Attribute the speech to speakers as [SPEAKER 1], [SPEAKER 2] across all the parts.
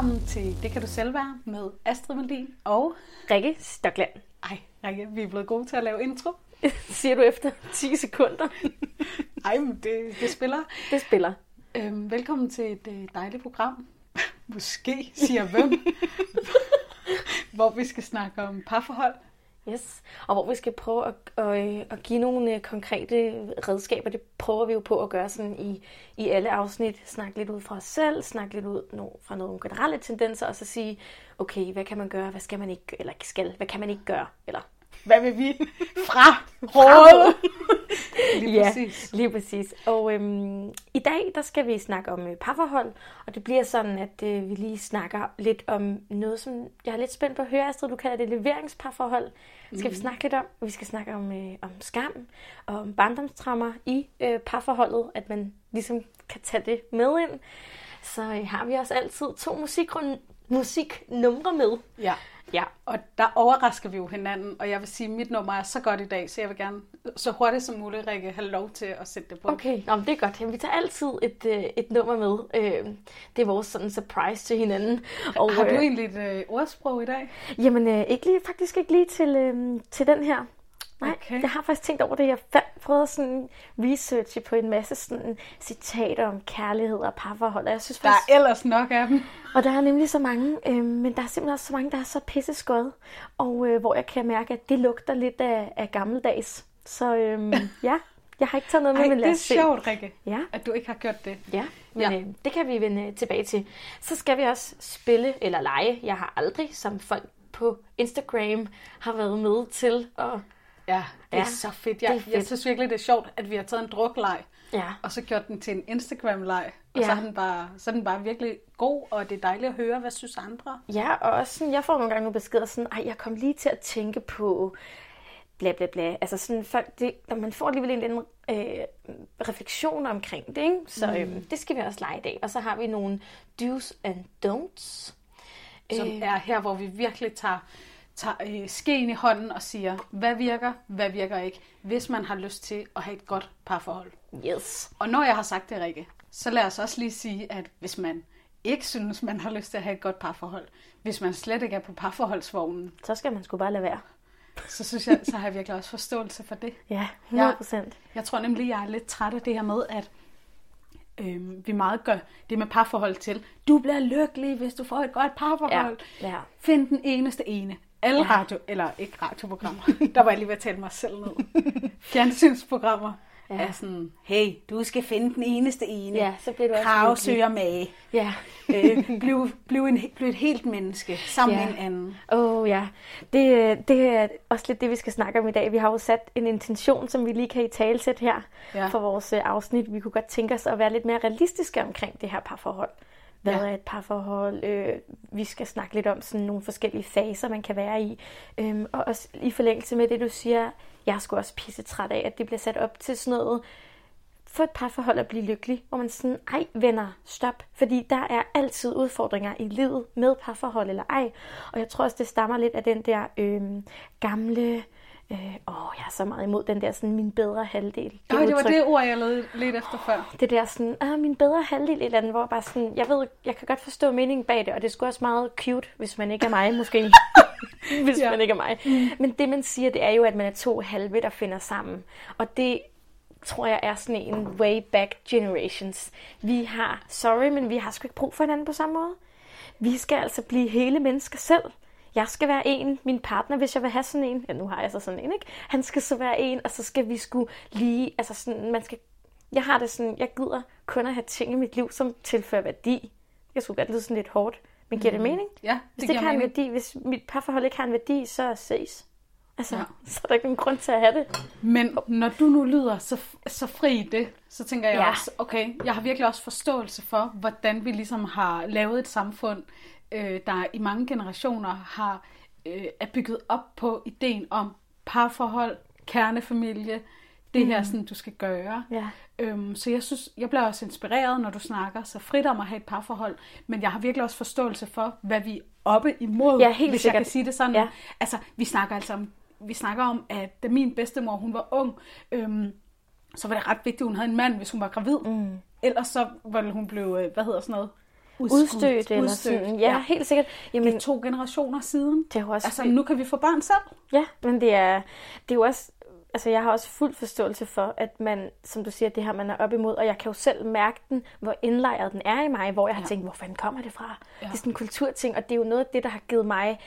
[SPEAKER 1] Velkommen til Det kan du selv være med Astrid Melin og...
[SPEAKER 2] Rikke Stokland.
[SPEAKER 1] Ej, Rikke, vi er blevet gode til at lave intro.
[SPEAKER 2] Siger du efter 10 sekunder.
[SPEAKER 1] Ej, men det, det spiller.
[SPEAKER 2] Det spiller.
[SPEAKER 1] Øhm, velkommen til et øh, dejligt program. Måske, siger hvem. hvor vi skal snakke om parforhold.
[SPEAKER 2] Yes. Og hvor vi skal prøve at, at, at give nogle øh, konkrete redskaber. Det prøver vi jo på at gøre sådan i, i alle afsnit. Snakke lidt ud fra os selv, snakke lidt ud no, fra nogle generelle tendenser, og så sige, okay, hvad kan man gøre, hvad skal man ikke, eller skal, hvad kan man ikke gøre, eller
[SPEAKER 1] hvad vil vi? Fra råd!
[SPEAKER 2] lige ja, præcis. lige præcis. Og øhm, i dag, der skal vi snakke om øh, parforhold, og det bliver sådan, at øh, vi lige snakker lidt om noget, som jeg er lidt spændt på at høre, Astrid, du kalder det leveringsparforhold. Mm. Skal vi mm. snakke lidt om? Vi skal snakke om, øh, om skam og om barndomstrammer i øh, parforholdet, at man ligesom kan tage det med ind. Så øh, har vi også altid to musiknumre musiknumre med.
[SPEAKER 1] Ja. Ja, og der overrasker vi jo hinanden, og jeg vil sige, at mit nummer er så godt i dag, så jeg vil gerne så hurtigt som muligt, Rikke, have lov til at sætte det på.
[SPEAKER 2] Okay, Nå, det er godt. Jamen, vi tager altid et, øh, et nummer med. Øh, det er vores sådan surprise til hinanden.
[SPEAKER 1] Og, Har du øh, egentlig et øh, ordsprog i dag?
[SPEAKER 2] Jamen, øh, ikke lige, faktisk ikke lige til, øh, til den her. Nej, okay. jeg har faktisk tænkt over det. Jeg har prøvet sådan researche på en masse sådan citater om kærlighed og parforhold. jeg synes
[SPEAKER 1] faktisk, der er ellers nok af dem.
[SPEAKER 2] Og der er nemlig så mange, øh, men der er simpelthen også så mange, der er så pisseskød. Og øh, hvor jeg kan mærke, at det lugter lidt af, af gammeldags. Så øh, ja, jeg har ikke taget noget med,
[SPEAKER 1] Ej,
[SPEAKER 2] men
[SPEAKER 1] lad det er sjovt, Rikke, ja. at du ikke har gjort det.
[SPEAKER 2] Ja, men ja. Øh, det kan vi vende tilbage til. Så skal vi også spille eller lege. Jeg har aldrig, som folk på Instagram har været med til at
[SPEAKER 1] Ja, det ja, er så fedt. Jeg, fedt. jeg synes virkelig, det er sjovt, at vi har taget en drukleg,
[SPEAKER 2] ja.
[SPEAKER 1] og så gjort den til en Instagram-leg. Og ja. så, er den bare, så er den bare virkelig god, og det er dejligt at høre, hvad synes andre.
[SPEAKER 2] Ja, og også sådan, jeg får nogle gange nogle beskeder sådan, ej, jeg kom lige til at tænke på bla bla bla. Altså sådan, folk, det, man får alligevel en anden øh, refleksion omkring det, ikke? Så mm. øh, det skal vi også lege i dag. Og så har vi nogle do's and don'ts.
[SPEAKER 1] Som øh, er her, hvor vi virkelig tager tager øh, skeen i hånden og siger, hvad virker, hvad virker ikke, hvis man har lyst til at have et godt parforhold.
[SPEAKER 2] Yes.
[SPEAKER 1] Og når jeg har sagt det, Rikke, så lad os også lige sige, at hvis man ikke synes, man har lyst til at have et godt parforhold, hvis man slet ikke er på parforholdsvognen,
[SPEAKER 2] så skal man sgu bare lade være.
[SPEAKER 1] Så synes jeg, så har jeg virkelig også forståelse for det.
[SPEAKER 2] Ja, 100 procent.
[SPEAKER 1] Jeg, jeg tror nemlig, jeg er lidt træt af det her med, at øh, vi meget gør det med parforhold til. Du bliver lykkelig, hvis du får et godt parforhold.
[SPEAKER 2] Ja, ja.
[SPEAKER 1] Find den eneste ene alle radio, eller ikke radioprogrammer, der var jeg lige ved at tale mig selv ned. Fjernsynsprogrammer ja. er sådan, hey, du skal finde den eneste ene.
[SPEAKER 2] Ja, så bliver du også
[SPEAKER 1] Krav søger mage.
[SPEAKER 2] Ja.
[SPEAKER 1] øh, bliv, bliv, en, bliv et helt menneske sammen ja. med en anden.
[SPEAKER 2] Åh oh, ja, det, det er også lidt det, vi skal snakke om i dag. Vi har jo sat en intention, som vi lige kan i talsæt her ja. for vores øh, afsnit. Vi kunne godt tænke os at være lidt mere realistiske omkring det her parforhold hvad ja. er et parforhold. Øh, vi skal snakke lidt om sådan nogle forskellige faser, man kan være i. Øhm, og også i forlængelse med det, du siger, jeg er sgu også pisse træt af, at det bliver sat op til sådan noget, for et parforhold at blive lykkelig, hvor man sådan, ej venner, stop. Fordi der er altid udfordringer i livet med parforhold eller ej. Og jeg tror også, det stammer lidt af den der øh, gamle Øh, åh, jeg er så meget imod den der sådan, min bedre halvdel.
[SPEAKER 1] Det, Øj, det var det ord, jeg lavede lidt efter før.
[SPEAKER 2] Det der sådan, ah, min bedre halvdel, et eller andet, hvor bare sådan, jeg ved, jeg kan godt forstå meningen bag det, og det er sgu også meget cute, hvis man ikke er mig, måske. hvis ja. man ikke er mig. Mm. Men det, man siger, det er jo, at man er to halve, der finder sammen. Og det tror jeg er sådan en way back generations. Vi har, sorry, men vi har sgu ikke brug for hinanden på samme måde. Vi skal altså blive hele mennesker selv jeg skal være en, min partner, hvis jeg vil have sådan en, ja nu har jeg så sådan en, ikke? Han skal så være en, og så skal vi skulle lige, altså sådan, man skal, jeg har det sådan, jeg gider kun at have ting i mit liv, som tilfører værdi. Jeg skulle godt lyde sådan lidt hårdt, men giver det mm. mening?
[SPEAKER 1] Ja, det
[SPEAKER 2] Hvis det ikke har en værdi, hvis mit parforhold ikke har en værdi, så ses. Altså, ja. så er der ikke nogen grund til at have det.
[SPEAKER 1] Men når du nu lyder så, så fri i det, så tænker jeg ja. også, okay, jeg har virkelig også forståelse for, hvordan vi ligesom har lavet et samfund, øh, der i mange generationer har øh, er bygget op på ideen om parforhold, kernefamilie, det mm. her, sådan, du skal gøre.
[SPEAKER 2] Ja.
[SPEAKER 1] Øhm, så jeg synes, jeg bliver også inspireret, når du snakker så frit om at have et parforhold, men jeg har virkelig også forståelse for, hvad vi er oppe imod,
[SPEAKER 2] ja, helt
[SPEAKER 1] hvis
[SPEAKER 2] sikkert.
[SPEAKER 1] jeg kan sige det sådan.
[SPEAKER 2] Ja.
[SPEAKER 1] Altså, vi snakker altså om, vi snakker om, at da min bedstemor, hun var ung, øhm, så var det ret vigtigt, at hun havde en mand, hvis hun var gravid.
[SPEAKER 2] Mm.
[SPEAKER 1] Ellers så ville hun blive, øh, hvad hedder sådan noget,
[SPEAKER 2] udstødt. Eller sådan. Ja, ja, helt sikkert.
[SPEAKER 1] Jamen, det er to generationer siden.
[SPEAKER 2] Det er også
[SPEAKER 1] altså, nu kan vi få børn selv.
[SPEAKER 2] Ja, men det er, det er jo også altså jeg har også fuld forståelse for, at man, som du siger, det her man er op imod, og jeg kan jo selv mærke den, hvor indlejret den er i mig, hvor jeg har ja. tænkt, hvor fanden kommer det fra? Ja. Det er sådan en kulturting, og det er jo noget af det, der har givet mig,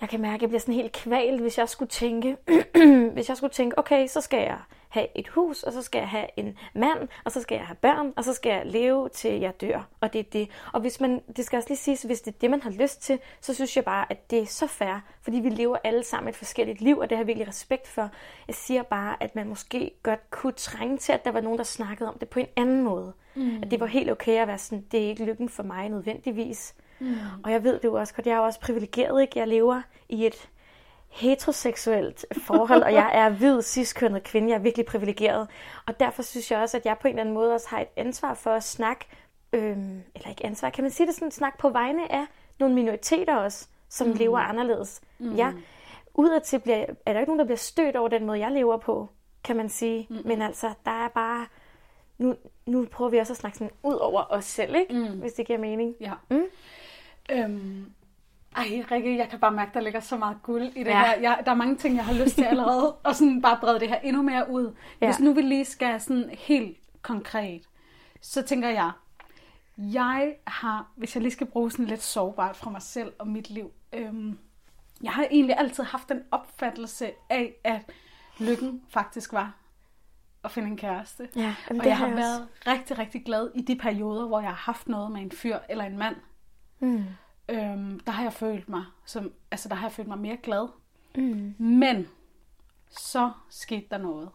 [SPEAKER 2] jeg kan mærke, at jeg bliver sådan helt kvalt, hvis jeg skulle tænke, hvis jeg skulle tænke, okay, så skal jeg have et hus, og så skal jeg have en mand, og så skal jeg have børn, og så skal jeg leve til jeg dør. Og det er det. Og hvis man, det skal også lige siges, hvis det er det, man har lyst til, så synes jeg bare, at det er så fair, fordi vi lever alle sammen et forskelligt liv, og det har jeg virkelig respekt for. Jeg siger bare, at man måske godt kunne trænge til, at der var nogen, der snakkede om det på en anden måde. Mm. At det var helt okay at være sådan, det er ikke lykken for mig nødvendigvis. Mm. Og jeg ved det jo også godt, jeg er jo også privilegeret, ikke? Jeg lever i et heteroseksuelt forhold, og jeg er hvid, ciskønnet kvinde. Jeg er virkelig privilegeret. Og derfor synes jeg også, at jeg på en eller anden måde også har et ansvar for at snakke, øhm, eller ikke ansvar, kan man sige det sådan, snak på vegne af nogle minoriteter også, som mm. lever anderledes. Mm. Ja, udadtil bliver, er der ikke nogen, der bliver stødt over den måde, jeg lever på, kan man sige. Mm. Men altså, der er bare, nu, nu prøver vi også at snakke sådan ud over os selv, ikke? Mm. hvis det giver mening.
[SPEAKER 1] Ja. Mm? Øhm, ej, Rikke, jeg kan bare mærke, der ligger så meget guld i det ja. her. Jeg, der er mange ting, jeg har lyst til allerede, og sådan bare brede det her endnu mere ud. Ja. Hvis nu vi lige skal sådan helt konkret, så tænker jeg, jeg har, hvis jeg lige skal bruge sådan lidt sårbart fra mig selv og mit liv, øhm, jeg har egentlig altid haft en opfattelse af, at lykken faktisk var at finde en kæreste.
[SPEAKER 2] Ja,
[SPEAKER 1] og jeg har jeg været rigtig, rigtig glad i de perioder, hvor jeg har haft noget med en fyr eller en mand. Mm øhm, der har jeg følt mig som, altså der har jeg følt mig mere glad. Mm. Men så skete der noget,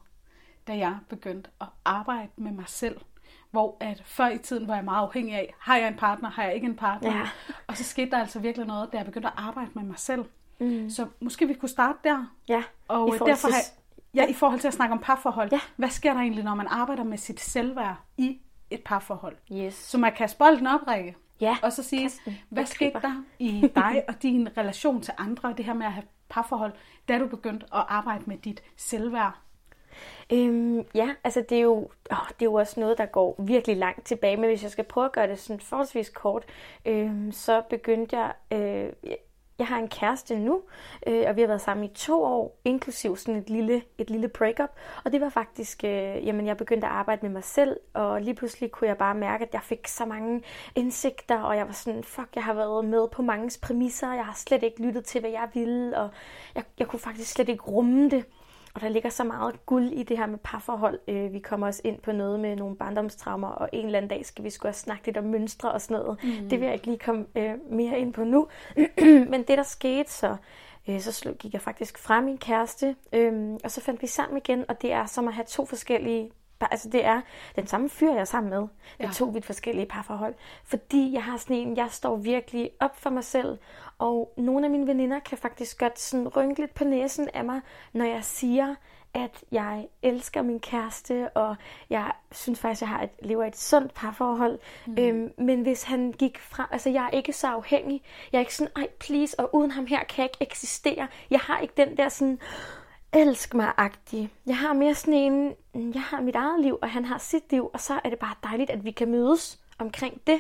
[SPEAKER 1] da jeg begyndte at arbejde med mig selv. Hvor at før i tiden var jeg meget afhængig af, har jeg en partner, har jeg ikke en partner? Ja. Og så skete der altså virkelig noget, da jeg begyndte at arbejde med mig selv. Mm. Så måske vi kunne starte der.
[SPEAKER 2] Ja,
[SPEAKER 1] og derfor har jeg, ja, i forhold til at snakke om parforhold. Ja. Hvad sker der egentlig, når man arbejder med sit selvværd i et parforhold?
[SPEAKER 2] Yes.
[SPEAKER 1] Så man kan bolden op, Rikke.
[SPEAKER 2] Ja,
[SPEAKER 1] og så sige, hvad skete der i dig og din relation til andre, det her med at have parforhold, da du begyndte at arbejde med dit selvværd?
[SPEAKER 2] Øhm, ja, altså det er, jo, åh, det er jo også noget, der går virkelig langt tilbage, men hvis jeg skal prøve at gøre det sådan forholdsvis kort, øhm, så begyndte jeg, øh, jeg har en kæreste nu, øh, og vi har været sammen i to år, inklusiv sådan et lille, et lille breakup. Og det var faktisk, øh, jamen jeg begyndte at arbejde med mig selv, og lige pludselig kunne jeg bare mærke, at jeg fik så mange indsigter, og jeg var sådan, fuck, jeg har været med på mange præmisser, jeg har slet ikke lyttet til, hvad jeg ville, og jeg, jeg kunne faktisk slet ikke rumme det. Og der ligger så meget guld i det her med parforhold. Øh, vi kommer også ind på noget med nogle barndomstraumer, og en eller anden dag skal vi sgu også snakke lidt om mønstre og sådan noget. Mm. Det vil jeg ikke lige komme øh, mere ind på nu. Men det, der skete så, øh, så gik jeg faktisk fra min kæreste, øh, og så fandt vi sammen igen, og det er som at have to forskellige Altså det er den samme fyr, jeg er sammen med. Det ja. to vidt forskellige parforhold. Fordi jeg har sådan en, jeg står virkelig op for mig selv. Og nogle af mine veninder kan faktisk godt sådan rynke lidt på næsen af mig, når jeg siger, at jeg elsker min kæreste, og jeg synes faktisk, at jeg har et, lever et sundt parforhold. Mm. Øhm, men hvis han gik fra... Altså, jeg er ikke så afhængig. Jeg er ikke sådan, ej, please, og uden ham her kan jeg ikke eksistere. Jeg har ikke den der sådan elsk mig-agtig. Jeg har mere sådan en, jeg har mit eget liv, og han har sit liv, og så er det bare dejligt, at vi kan mødes omkring det.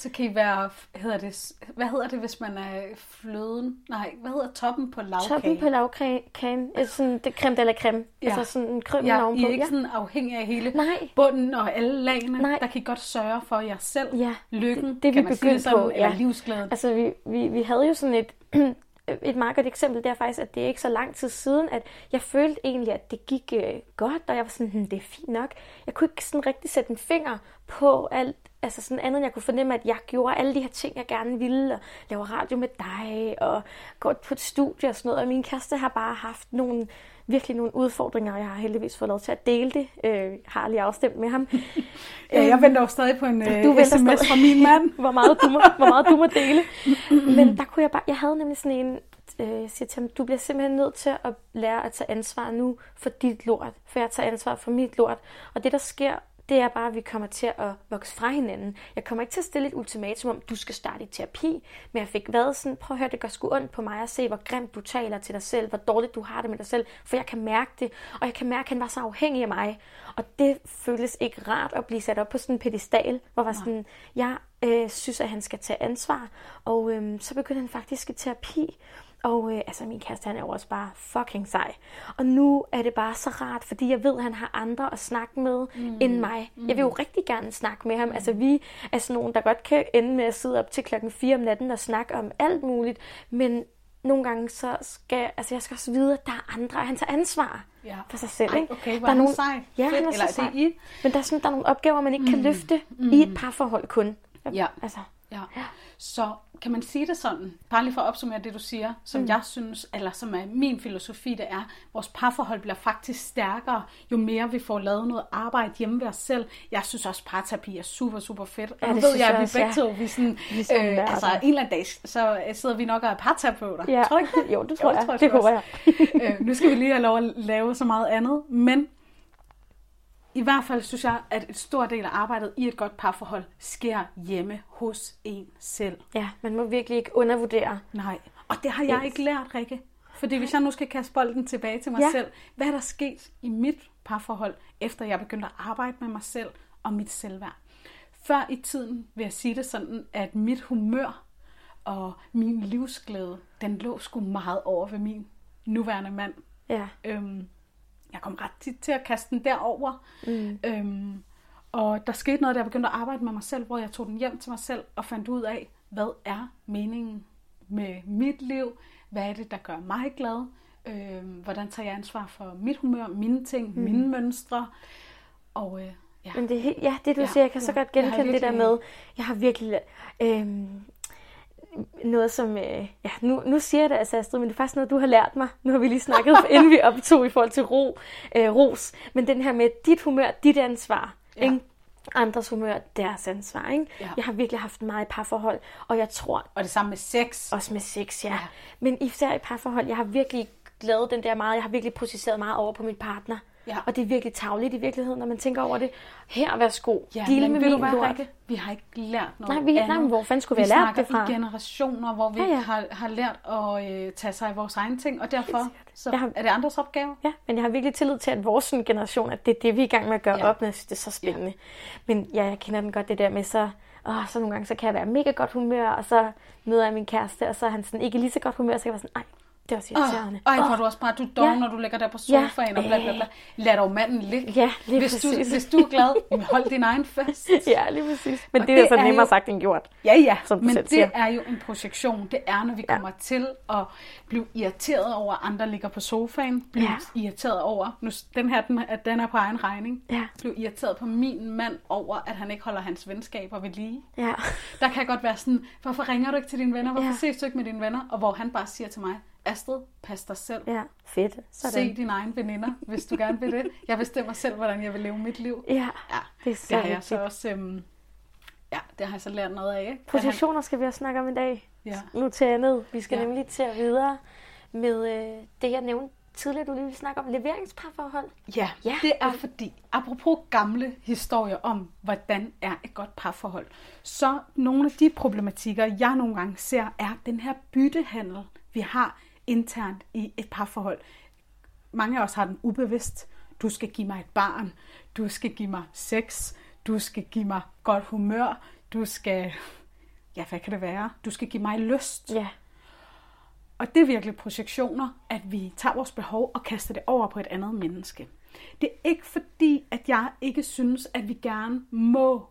[SPEAKER 1] Så kan I være, hedder det, hvad hedder det, hvis man er fløden? Nej, hvad hedder toppen på lavkagen?
[SPEAKER 2] Toppen på lavkagen, sådan det creme de la creme. Ja. Altså sådan en creme ja, ovenpå.
[SPEAKER 1] I er ikke ja. sådan afhængig af hele Nej. bunden og alle lagene. Nej. Der kan I godt sørge for jer selv. Ja. Lykken, det, det kan vi man sige sådan, på, ja. eller livsglæden.
[SPEAKER 2] Altså vi, vi, vi havde jo sådan et, et meget godt eksempel, det er faktisk, at det er ikke så lang tid siden, at jeg følte egentlig, at det gik øh, godt, og jeg var sådan, hm, det er fint nok. Jeg kunne ikke sådan rigtig sætte en finger på alt, altså sådan andet, end jeg kunne fornemme, at jeg gjorde alle de her ting, jeg gerne ville, og lave radio med dig, og gå på et studie og sådan noget, og min kæreste har bare haft nogle, virkelig nogle udfordringer, og jeg har heldigvis fået lov til at dele det. Øh, har lige afstemt med ham.
[SPEAKER 1] ja, jeg venter jo stadig på en øh, du sms stadig. fra min mand.
[SPEAKER 2] hvor, meget du må, hvor meget du må dele. Men der kunne jeg bare, jeg havde nemlig sådan en, øh, jeg siger til ham, du bliver simpelthen nødt til at lære at tage ansvar nu for dit lort, for jeg tager ansvar for mit lort. Og det, der sker det er bare, at vi kommer til at vokse fra hinanden. Jeg kommer ikke til at stille et ultimatum om, du skal starte i terapi, men jeg fik været sådan, prøv at høre, det gør sgu ondt på mig at se, hvor grimt du taler til dig selv, hvor dårligt du har det med dig selv, for jeg kan mærke det, og jeg kan mærke, at han var så afhængig af mig. Og det føles ikke rart at blive sat op på sådan en pedestal, hvor var sådan, jeg øh, synes, at han skal tage ansvar, og øh, så begyndte han faktisk i terapi. Og øh, altså, min kæreste, han er jo også bare fucking sej. Og nu er det bare så rart, fordi jeg ved, at han har andre at snakke med mm. end mig. Mm. Jeg vil jo rigtig gerne snakke med ham. Mm. Altså, vi er sådan nogen, der godt kan ende med at sidde op til klokken 4 om natten og snakke om alt muligt. Men nogle gange så skal, altså jeg skal også vide, at der er andre, han tager ansvar ja. for sig selv. Ikke?
[SPEAKER 1] Ej, okay, der er nogle, sej.
[SPEAKER 2] Ja, han er Eller så sej. Det I? Men der er, sådan, der er nogle opgaver, man ikke mm. kan løfte mm. i et parforhold kun.
[SPEAKER 1] Ja. Altså, ja. ja. Så kan man sige det sådan, bare lige for at opsummere det, du siger, som mm. jeg synes, eller som er min filosofi, det er, at vores parforhold bliver faktisk stærkere, jo mere vi får lavet noget arbejde hjemme ved os selv. Jeg synes også, at parterapi er super, super fedt. Ja, og nu ved jeg, at vi begge to, vi sådan, vi øh, altså en eller anden dag, så sidder vi nok og er parterapeuter.
[SPEAKER 2] Ja.
[SPEAKER 1] Tror
[SPEAKER 2] du ikke det? Jo, det tror jo,
[SPEAKER 1] jeg.
[SPEAKER 2] Tror jeg. Det håber jeg.
[SPEAKER 1] øh, nu skal vi lige have lov at lave så meget andet, men i hvert fald synes jeg, at et stor del af arbejdet i et godt parforhold sker hjemme hos en selv.
[SPEAKER 2] Ja, man må virkelig ikke undervurdere.
[SPEAKER 1] Nej, og det har jeg ikke lært, Rikke. Fordi hvis jeg nu skal kaste bolden tilbage til mig ja. selv, hvad er der sket i mit parforhold, efter jeg begyndte at arbejde med mig selv og mit selvværd? Før i tiden vil jeg sige det sådan, at mit humør og min livsglæde, den lå sgu meget over ved min nuværende mand.
[SPEAKER 2] Ja.
[SPEAKER 1] Øhm, jeg kom ret tit til at kaste den derover. Mm. Øhm, og der skete noget, da jeg begyndte at arbejde med mig selv, hvor jeg tog den hjem til mig selv og fandt ud af, hvad er meningen med mit liv? Hvad er det, der gør mig glad? Øhm, hvordan tager jeg ansvar for mit humør, mine ting, mm. mine mønstre? Og øh,
[SPEAKER 2] ja. Men det, ja, det du ja, siger, jeg kan ja, så godt genkende det der med, jeg har virkelig øhm, noget, som... Øh, ja, nu, nu siger jeg det altså, Astrid, men det er faktisk noget, du har lært mig. Nu har vi lige snakket, inden vi optog i forhold til ro, øh, ros. Men den her med dit humør, dit ansvar. Ja. Ikke? Andres humør, deres ansvar. Ikke? Ja. Jeg har virkelig haft meget i parforhold, og jeg tror...
[SPEAKER 1] Og det samme med sex.
[SPEAKER 2] Også med sex, ja. ja. Men især i parforhold, jeg har virkelig lavet den der meget, jeg har virkelig processeret meget over på min partner. Ja. Og det er virkelig tavligt i virkeligheden, når man tænker over det. Her, værsgo,
[SPEAKER 1] ja, deal med min lort. Vi har ikke lært noget
[SPEAKER 2] nej, vi,
[SPEAKER 1] andet.
[SPEAKER 2] Nej, hvor fanden skulle vi, vi have lært det fra?
[SPEAKER 1] i generationer, hvor vi ja, ja. Har, har lært at øh, tage sig af vores egne ting, og derfor så har, er det andres opgave.
[SPEAKER 2] Ja, men jeg har virkelig tillid til, at vores generation, at det er det, vi er i gang med at gøre ja. op med. Det er så spændende. Ja. Men ja, jeg kender den godt, det der med så åh, så nogle gange så kan jeg være mega godt humør, og så møder jeg min kæreste, og så er han sådan ikke lige så godt humør, så kan jeg være sådan, ej, det er også irriterende.
[SPEAKER 1] Ej, hvor oh. du også bare, du dog, ja. når du ligger der på sofaen ja. og bla bla bla. Lad dog manden ligge.
[SPEAKER 2] Ja, lige
[SPEAKER 1] hvis
[SPEAKER 2] præcis.
[SPEAKER 1] Du, hvis du er glad, hold din egen fest.
[SPEAKER 2] ja, lige præcis. Men og det, det er så nemmere jo... sagt end gjort.
[SPEAKER 1] Ja, ja, som men det siger. er jo en projektion. Det er, når vi ja. kommer til at blive irriteret over, at andre ligger på sofaen. Blive ja. irriteret over, nu, den her, den, at den er på egen regning.
[SPEAKER 2] Ja.
[SPEAKER 1] Blive irriteret på min mand over, at han ikke holder hans venskaber ved lige.
[SPEAKER 2] Ja.
[SPEAKER 1] Der kan godt være sådan, hvorfor ringer du ikke til dine venner? Hvorfor ja. ses du ikke med dine venner? Og hvor han bare siger til mig, Astrid, pas dig selv.
[SPEAKER 2] Ja, fedt.
[SPEAKER 1] Sådan. Se dine egne veninder, hvis du gerne vil det. Jeg bestemmer selv, hvordan jeg vil leve mit liv.
[SPEAKER 2] Ja, ja det er så
[SPEAKER 1] det har jeg så også, øhm, ja, det har jeg så lært noget af.
[SPEAKER 2] Positioner han... skal vi også snakke om i dag.
[SPEAKER 1] Ja.
[SPEAKER 2] Nu til andet. Vi skal ja. nemlig til at videre med øh, det, jeg nævnte tidligere, du lige vil snakke om leveringsparforhold.
[SPEAKER 1] Ja, ja, det er fordi, apropos gamle historier om, hvordan er et godt parforhold, så nogle af de problematikker, jeg nogle gange ser, er den her byttehandel, vi har internt i et parforhold. Mange af os har den ubevidst. Du skal give mig et barn. Du skal give mig sex. Du skal give mig godt humør. Du skal... Ja, hvad kan det være? Du skal give mig lyst.
[SPEAKER 2] Ja.
[SPEAKER 1] Og det er virkelig projektioner, at vi tager vores behov og kaster det over på et andet menneske. Det er ikke fordi, at jeg ikke synes, at vi gerne må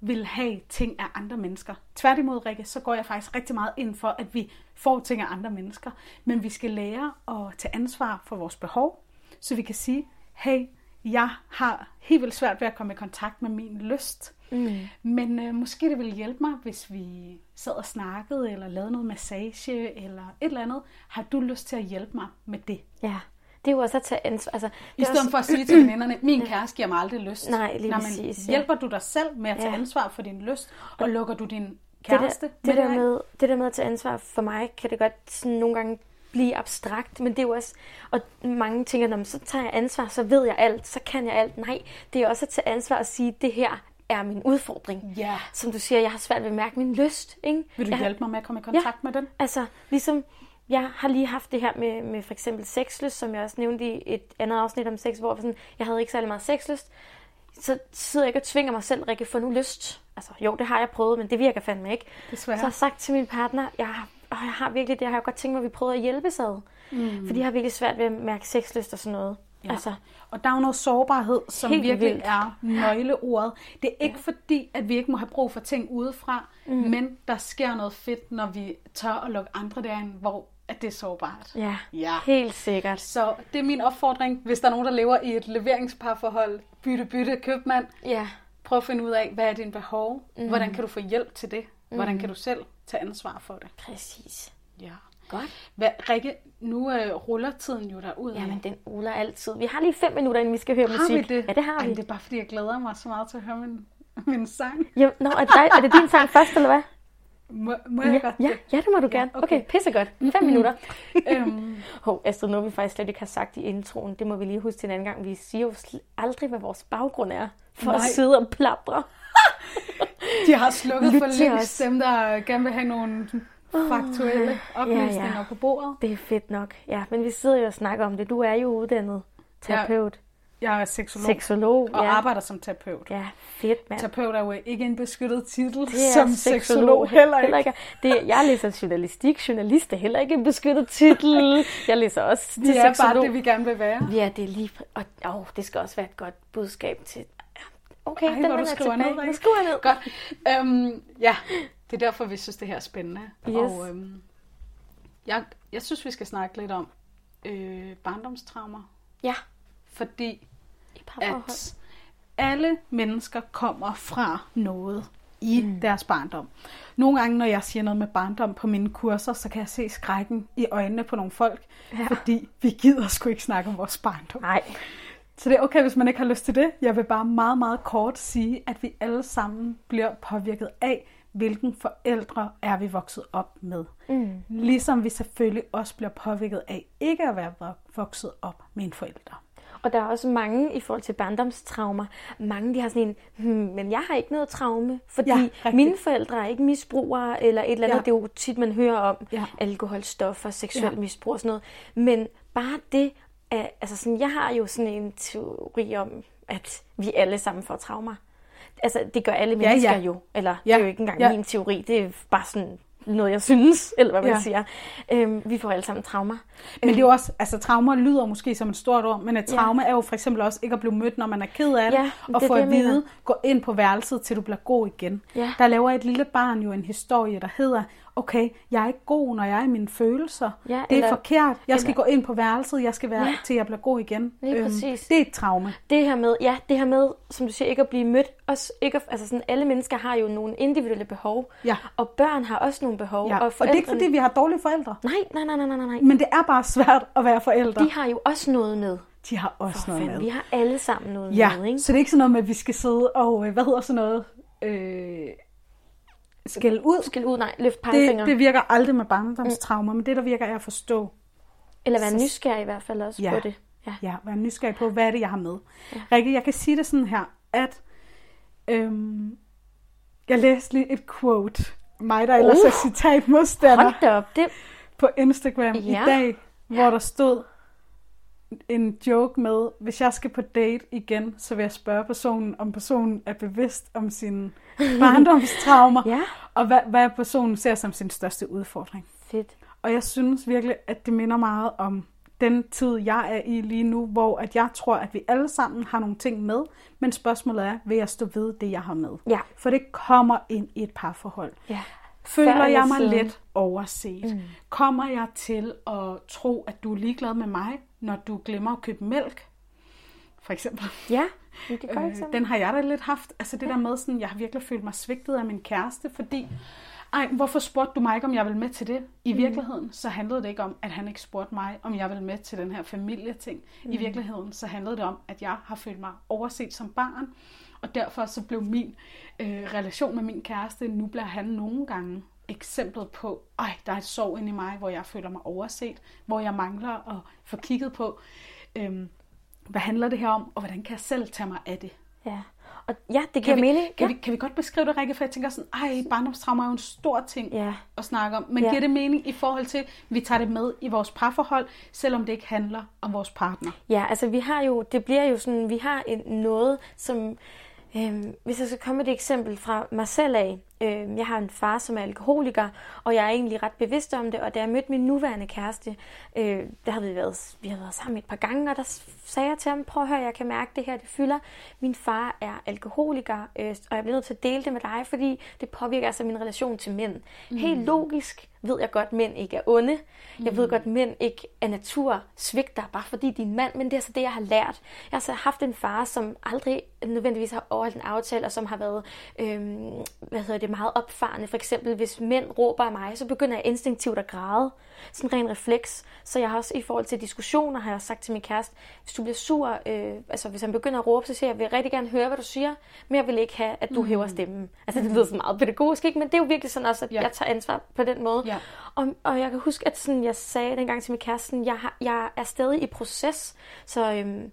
[SPEAKER 1] vil have ting af andre mennesker. Tværtimod, Rikke, så går jeg faktisk rigtig meget ind for, at vi får ting af andre mennesker. Men vi skal lære at tage ansvar for vores behov, så vi kan sige, hey, jeg har helt vildt svært ved at komme i kontakt med min lyst. Mm. Men øh, måske det ville hjælpe mig, hvis vi sad og snakkede, eller lavede noget massage, eller et eller andet. Har du lyst til at hjælpe mig med det?
[SPEAKER 2] Ja det er jo også at tage ansvar. Altså,
[SPEAKER 1] I stedet
[SPEAKER 2] også...
[SPEAKER 1] for at sige til veninderne, min kæreste giver mig aldrig lyst.
[SPEAKER 2] Nej, lige Nå, præcis.
[SPEAKER 1] Ja. Hjælper du dig selv med at tage ja. ansvar for din lyst, og lukker du din kæreste
[SPEAKER 2] det der, det, der med, det der med at tage ansvar for mig, kan det godt sådan nogle gange blive abstrakt, men det er jo også, og mange tænker, så tager jeg ansvar, så ved jeg alt, så kan jeg alt. Nej, det er også at tage ansvar og sige, det her er min udfordring.
[SPEAKER 1] Ja.
[SPEAKER 2] Som du siger, jeg har svært ved at mærke min lyst. Ikke?
[SPEAKER 1] Vil du
[SPEAKER 2] jeg,
[SPEAKER 1] hjælpe mig med at komme i kontakt
[SPEAKER 2] ja,
[SPEAKER 1] med den?
[SPEAKER 2] altså ligesom, jeg har lige haft det her med, med for eksempel sexlyst, som jeg også nævnte i et andet afsnit om sex, hvor sådan, jeg havde ikke særlig meget sexlyst. Så sidder jeg ikke og tvinger mig selv, Rikke, få nu lyst. Altså, jo, det har jeg prøvet, men det virker fandme ikke.
[SPEAKER 1] Desværre.
[SPEAKER 2] Så jeg har sagt til min partner, jeg har, åh, jeg har virkelig det, jeg har godt tænkt mig, at vi prøver at hjælpe ad. Mm. Fordi jeg har virkelig svært ved at mærke sexlyst og sådan noget. Ja. Altså,
[SPEAKER 1] og der er jo noget sårbarhed, som virkelig vildt. er nøgleordet. Det er ikke ja. fordi, at vi ikke må have brug for ting udefra, mm. men der sker noget fedt, når vi tør at lukke andre derind, hvor at det er sårbart.
[SPEAKER 2] Ja, ja, helt sikkert.
[SPEAKER 1] Så det er min opfordring, hvis der er nogen, der lever i et leveringsparforhold, bytte, bytte, købmand.
[SPEAKER 2] Ja.
[SPEAKER 1] Prøv at finde ud af, hvad er din behov? Mm. Hvordan kan du få hjælp til det? Hvordan mm. kan du selv tage ansvar for det?
[SPEAKER 2] Præcis.
[SPEAKER 1] Ja.
[SPEAKER 2] Godt.
[SPEAKER 1] Hvad, Rikke, nu øh, ruller tiden jo derud.
[SPEAKER 2] Jamen, den ruller altid. Vi har lige fem minutter, inden vi skal høre
[SPEAKER 1] har
[SPEAKER 2] musik.
[SPEAKER 1] Vi det?
[SPEAKER 2] Ja, det har
[SPEAKER 1] Ej,
[SPEAKER 2] vi.
[SPEAKER 1] det er bare, fordi jeg glæder mig så meget til at høre min, min sang.
[SPEAKER 2] Ja, nå, er, det er det din sang først, eller hvad?
[SPEAKER 1] Må, må jeg
[SPEAKER 2] ja,
[SPEAKER 1] godt
[SPEAKER 2] ja, ja, det må du gerne. Okay, okay pissegodt. Fem minutter.
[SPEAKER 1] øhm.
[SPEAKER 2] Hov, Astrid, noget vi faktisk slet ikke har sagt i introen, det må vi lige huske til en anden gang. Vi siger jo aldrig, hvad vores baggrund er, for Nej. at sidde og plapre.
[SPEAKER 1] De har slukket for længst dem, der gerne vil have nogle faktuelle oplysninger ja, ja. på bordet.
[SPEAKER 2] Det er fedt nok. Ja, men vi sidder jo og snakker om det. Du er jo uddannet terapeut. Ja.
[SPEAKER 1] Jeg er seksolog,
[SPEAKER 2] seksolog
[SPEAKER 1] og
[SPEAKER 2] ja.
[SPEAKER 1] arbejder som terapeut.
[SPEAKER 2] Ja, fedt mand.
[SPEAKER 1] Terapeut er jo ikke en beskyttet titel,
[SPEAKER 2] det
[SPEAKER 1] som seksolog, seksolog heller ikke. Heller ikke.
[SPEAKER 2] Det, jeg læser journalistik. Journalist er heller ikke en beskyttet titel. Jeg læser også
[SPEAKER 1] til Det er seksolog. bare det, vi gerne vil være.
[SPEAKER 2] Ja, det er lige... Og oh, det skal også være et godt budskab til... Okay,
[SPEAKER 1] Ej,
[SPEAKER 2] den
[SPEAKER 1] hvor du skriver
[SPEAKER 2] tilbage.
[SPEAKER 1] ned.
[SPEAKER 2] Nu skriver jeg ned.
[SPEAKER 1] Godt. Um, ja, det er derfor, vi synes, det her er spændende.
[SPEAKER 2] Yes.
[SPEAKER 1] Og um, jeg, jeg synes, vi skal snakke lidt om øh, barndomstraumer.
[SPEAKER 2] Ja.
[SPEAKER 1] Fordi at alle mennesker kommer fra noget i mm. deres barndom. Nogle gange, når jeg siger noget med barndom på mine kurser, så kan jeg se skrækken i øjnene på nogle folk, ja. fordi vi gider sgu ikke snakke om vores barndom.
[SPEAKER 2] Nej.
[SPEAKER 1] Så det er okay, hvis man ikke har lyst til det. Jeg vil bare meget, meget kort sige, at vi alle sammen bliver påvirket af, hvilken forældre er vi vokset op med.
[SPEAKER 2] Mm.
[SPEAKER 1] Ligesom vi selvfølgelig også bliver påvirket af ikke at være vokset op med en forælder.
[SPEAKER 2] Og der er også mange i forhold til barndomstraumer. Mange de har sådan en, hmm, men jeg har ikke noget traume, fordi ja, mine forældre er ikke misbrugere, eller et eller andet. Ja. Det er jo tit, man hører om
[SPEAKER 1] ja.
[SPEAKER 2] alkohol, stoffer, seksuel ja. misbrug og sådan noget. Men bare det, at, altså sådan, jeg har jo sådan en teori om, at vi alle sammen får traumer. Altså, det gør alle mennesker ja, ja. jo. Eller ja. det er jo ikke engang ja. min teori, det er bare sådan noget, jeg synes, eller hvad man ja. siger. Øhm, vi får alle sammen traumer.
[SPEAKER 1] Men det er jo også, altså traumer lyder måske som et stort ord, men et traume ja. er jo for eksempel også ikke at blive mødt, når man er ked af det,
[SPEAKER 2] ja,
[SPEAKER 1] og
[SPEAKER 2] få
[SPEAKER 1] at vide, gå ind på værelset, til du bliver god igen.
[SPEAKER 2] Ja.
[SPEAKER 1] Der laver et lille barn jo en historie, der hedder, okay, jeg er ikke god, når jeg er i mine følelser.
[SPEAKER 2] Ja,
[SPEAKER 1] det er
[SPEAKER 2] eller,
[SPEAKER 1] forkert. Jeg skal
[SPEAKER 2] eller,
[SPEAKER 1] gå ind på værelset, jeg skal være
[SPEAKER 2] Ja.
[SPEAKER 1] til jeg bliver god igen.
[SPEAKER 2] Lige
[SPEAKER 1] Øhm,
[SPEAKER 2] præcis.
[SPEAKER 1] det er et traume.
[SPEAKER 2] det her med, ja, det her med, som du siger, ikke at blive mødt. Også ikke at, altså sådan, alle mennesker har jo nogle individuelle behov,
[SPEAKER 1] Ja.
[SPEAKER 2] og børn har også nogle behov.
[SPEAKER 1] Ja.
[SPEAKER 2] Og,
[SPEAKER 1] Og det er ikke fordi, vi har dårlige forældre,
[SPEAKER 2] Nej, nej, nej, nej, nej, nej.
[SPEAKER 1] men det er bare svært at være forældre.
[SPEAKER 2] De har jo også noget med.
[SPEAKER 1] De har også
[SPEAKER 2] For
[SPEAKER 1] noget
[SPEAKER 2] fanden,
[SPEAKER 1] med.
[SPEAKER 2] vi har alle sammen noget
[SPEAKER 1] Ja,
[SPEAKER 2] med, ikke?
[SPEAKER 1] så det er ikke sådan noget med, at vi skal sidde og, øh, hvad hedder sådan noget, øh, skælde ud.
[SPEAKER 2] Skal ud, nej, løft pegefinger.
[SPEAKER 1] Det, det virker aldrig med barndomstraumer, men det, der virker, er at forstå.
[SPEAKER 2] Eller være
[SPEAKER 1] så-
[SPEAKER 2] nysgerrig i hvert fald også
[SPEAKER 1] Ja.
[SPEAKER 2] på det. Ja.
[SPEAKER 1] Ja, være nysgerrig på, hvad er det, jeg har med.
[SPEAKER 2] Ja.
[SPEAKER 1] Rikke, jeg kan sige det sådan her, at øhm, jeg læste lige et quote. Mig, der ellers
[SPEAKER 2] Uh.
[SPEAKER 1] er citatmodstander
[SPEAKER 2] Hold da op, det...
[SPEAKER 1] på Instagram
[SPEAKER 2] Ja.
[SPEAKER 1] i dag, hvor der stod en joke med, hvis jeg skal på date igen, så vil jeg spørge personen, om personen er bevidst om sine barndomstraumer,
[SPEAKER 2] Ja,
[SPEAKER 1] og hvad, hvad personen ser som sin største udfordring.
[SPEAKER 2] fedt.
[SPEAKER 1] Og jeg synes virkelig, at det minder meget om den tid, jeg er i lige nu, hvor at jeg tror, at vi alle sammen har nogle ting med, men spørgsmålet er, vil jeg stå ved det, jeg har med?
[SPEAKER 2] Ja.
[SPEAKER 1] For det kommer ind i et parforhold.
[SPEAKER 2] Ja.
[SPEAKER 1] Føler jeg mig let overset? Mm. Kommer jeg til at tro, at du er ligeglad med mig, når du glemmer at købe mælk? For eksempel.
[SPEAKER 2] Ja, det gør
[SPEAKER 1] Øh, den har jeg da lidt haft. Altså det ja. der med, sådan, jeg har virkelig følt mig svigtet af min kæreste, fordi, ej, hvorfor spurgte du mig ikke, om jeg ville med til det? I mm. virkeligheden, så handlede det ikke om, at han ikke spurgte mig, om jeg ville med til den her familieting. Mm. I virkeligheden, så handlede det om, at jeg har følt mig overset som barn, og derfor så blev min øh, relation med min kæreste, nu bliver han nogle gange eksemplet på, ej, der er et sorg inde i mig, hvor jeg føler mig overset, hvor jeg mangler at få kigget på, øhm, hvad handler det her om, og hvordan kan jeg selv tage mig af det?
[SPEAKER 2] Ja, og ja, det giver
[SPEAKER 1] kan vi,
[SPEAKER 2] mening.
[SPEAKER 1] Kan,
[SPEAKER 2] ja.
[SPEAKER 1] vi, kan vi godt beskrive det, Rikke? For jeg tænker sådan, ej, barndomstrauma er jo en stor ting
[SPEAKER 2] ja.
[SPEAKER 1] at snakke om. Men
[SPEAKER 2] Ja.
[SPEAKER 1] giver det mening i forhold til, at vi tager det med i vores parforhold, selvom det ikke handler om vores partner?
[SPEAKER 2] Ja, altså vi har jo, det bliver jo sådan, vi har en, noget, som, øhm, hvis jeg skal komme med et eksempel fra mig selv af, øhm, jeg har en far, som er alkoholiker, og jeg er egentlig ret bevidst om det, og da jeg mødte min nuværende kæreste, øh, der har vi været, vi har været sammen et par gange, og der sagde jeg til ham, prøv at høre, jeg kan mærke det her, det fylder. Min far er alkoholiker, øh, og jeg bliver nødt til at dele det med dig, fordi det påvirker altså min relation til mænd. Mm. Helt logisk ved jeg godt, at mænd ikke er onde. Jeg ved godt, at mænd ikke af natur svigter, bare fordi de er en mand, men det er altså det, jeg har lært. Jeg har altså haft en far, som aldrig nødvendigvis har overholdt en aftale, og som har været øhm, hvad hedder det, meget opfarende. For eksempel, hvis mænd råber af mig, så begynder jeg instinktivt at græde. Sådan en ren refleks. Så jeg har også i forhold til diskussioner, har jeg sagt til min kæreste, hvis du bliver sur, øh, altså hvis han begynder at råbe, så siger jeg, jeg vil rigtig gerne høre, hvad du siger, men jeg vil ikke have, at du mm. hæver stemmen. Altså det lyder så meget pædagogisk, ikke? men det er jo virkelig sådan også, at
[SPEAKER 1] Ja.
[SPEAKER 2] jeg tager ansvar på den måde.
[SPEAKER 1] Ja.
[SPEAKER 2] Og, og jeg kan huske, at sådan, jeg sagde dengang til min kæreste, sådan, jeg, har, jeg er stadig i proces, så øhm,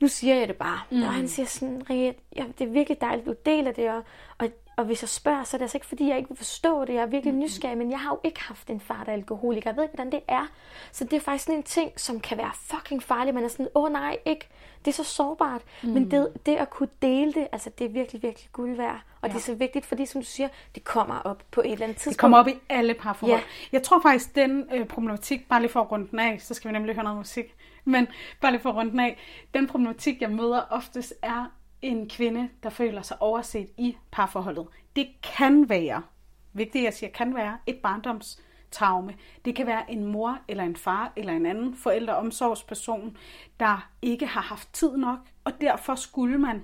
[SPEAKER 2] nu siger jeg det bare. Mm. Og han siger sådan, Rikke, ja, det er virkelig dejligt, at du deler det, og, og, og hvis jeg spørger, så er det altså ikke, fordi jeg ikke vil forstå det. Jeg er virkelig nysgerrig, men jeg har jo ikke haft en far, der er alkoholiker. Jeg ved ikke, hvordan det er. Så det er faktisk sådan en ting, som kan være fucking farlig. Man er sådan, åh nej, ikke. Det er så sårbart. Mm. Men det, det at kunne dele det, altså det er virkelig, virkelig guld værd. Og ja. det er så vigtigt, fordi som du siger, det kommer op på et eller andet tidspunkt.
[SPEAKER 1] Det kommer op i alle parforhold.
[SPEAKER 2] Ja.
[SPEAKER 1] Jeg tror faktisk, den øh, problematik, bare lige for at runde den af, så skal vi nemlig høre noget musik, men bare lige for at runde den af, den problematik, jeg møder oftest, er en kvinde, der føler sig overset i parforholdet. Det kan være, vigtigt at jeg siger, kan være et barndomstraume. Det kan være en mor eller en far eller en anden forældreomsorgsperson, der ikke har haft tid nok, og derfor skulle man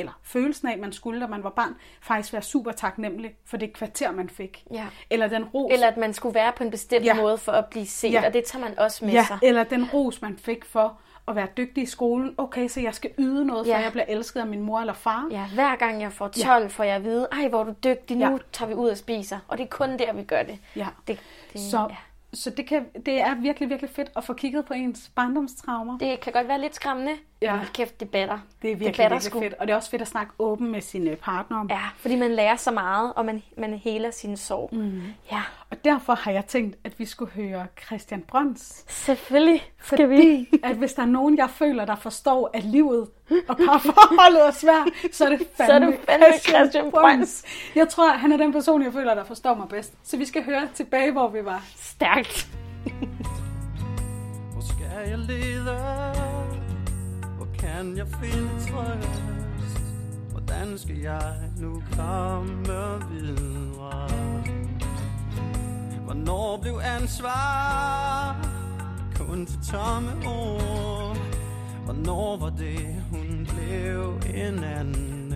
[SPEAKER 1] eller følelsen af, at man skulle, da man var barn, faktisk være super taknemmelig for det kvarter, man fik.
[SPEAKER 2] Ja.
[SPEAKER 1] Eller den ros,
[SPEAKER 2] Eller at man skulle være på en bestemt
[SPEAKER 1] Ja.
[SPEAKER 2] måde for at blive set,
[SPEAKER 1] ja.
[SPEAKER 2] og det tager man også med
[SPEAKER 1] ja,
[SPEAKER 2] sig.
[SPEAKER 1] eller den ros, man fik for at være dygtig i skolen. Okay, så jeg skal yde noget, for
[SPEAKER 2] Ja.
[SPEAKER 1] jeg bliver elsket af min mor eller far.
[SPEAKER 2] Ja, hver gang jeg får 12, ja. får jeg at vide, ej, hvor er du dygtig, nu
[SPEAKER 1] ja.
[SPEAKER 2] tager vi ud og spiser. Og det er kun der, vi gør det.
[SPEAKER 1] Ja.
[SPEAKER 2] Det, det,
[SPEAKER 1] Så,
[SPEAKER 2] ja.
[SPEAKER 1] så det, kan, det er virkelig, virkelig fedt at få kigget på ens barndomstraumer.
[SPEAKER 2] det kan godt være lidt skræmmende,
[SPEAKER 1] Ja.
[SPEAKER 2] men hold kæft, det batter.
[SPEAKER 1] Det er virkelig,
[SPEAKER 2] batter
[SPEAKER 1] virkelig
[SPEAKER 2] sgu.
[SPEAKER 1] fedt. Og det er også fedt at snakke åben med sine partnere om.
[SPEAKER 2] Ja, fordi man lærer så meget, og man, man heler sin sorg. Mm. Ja,
[SPEAKER 1] Og derfor har jeg tænkt, at vi skulle høre Christian Brøns.
[SPEAKER 2] selvfølgelig skal vi.
[SPEAKER 1] Fordi at hvis der er nogen, jeg føler, der forstår, at livet og parforholdet er svært, så er det fandme,
[SPEAKER 2] Så er det fandme Christian Brøns.
[SPEAKER 1] Jeg tror, han er den person, jeg føler, der forstår mig bedst. Så vi skal høre tilbage, hvor vi var.
[SPEAKER 2] Stærkt.
[SPEAKER 3] Hvor skal jeg lede? Kan jeg finde trøst? Hvordan skal jeg nu komme videre? Hvornår blev ansvar kun til tomme ord? Hvornår var det, hun blev en anden?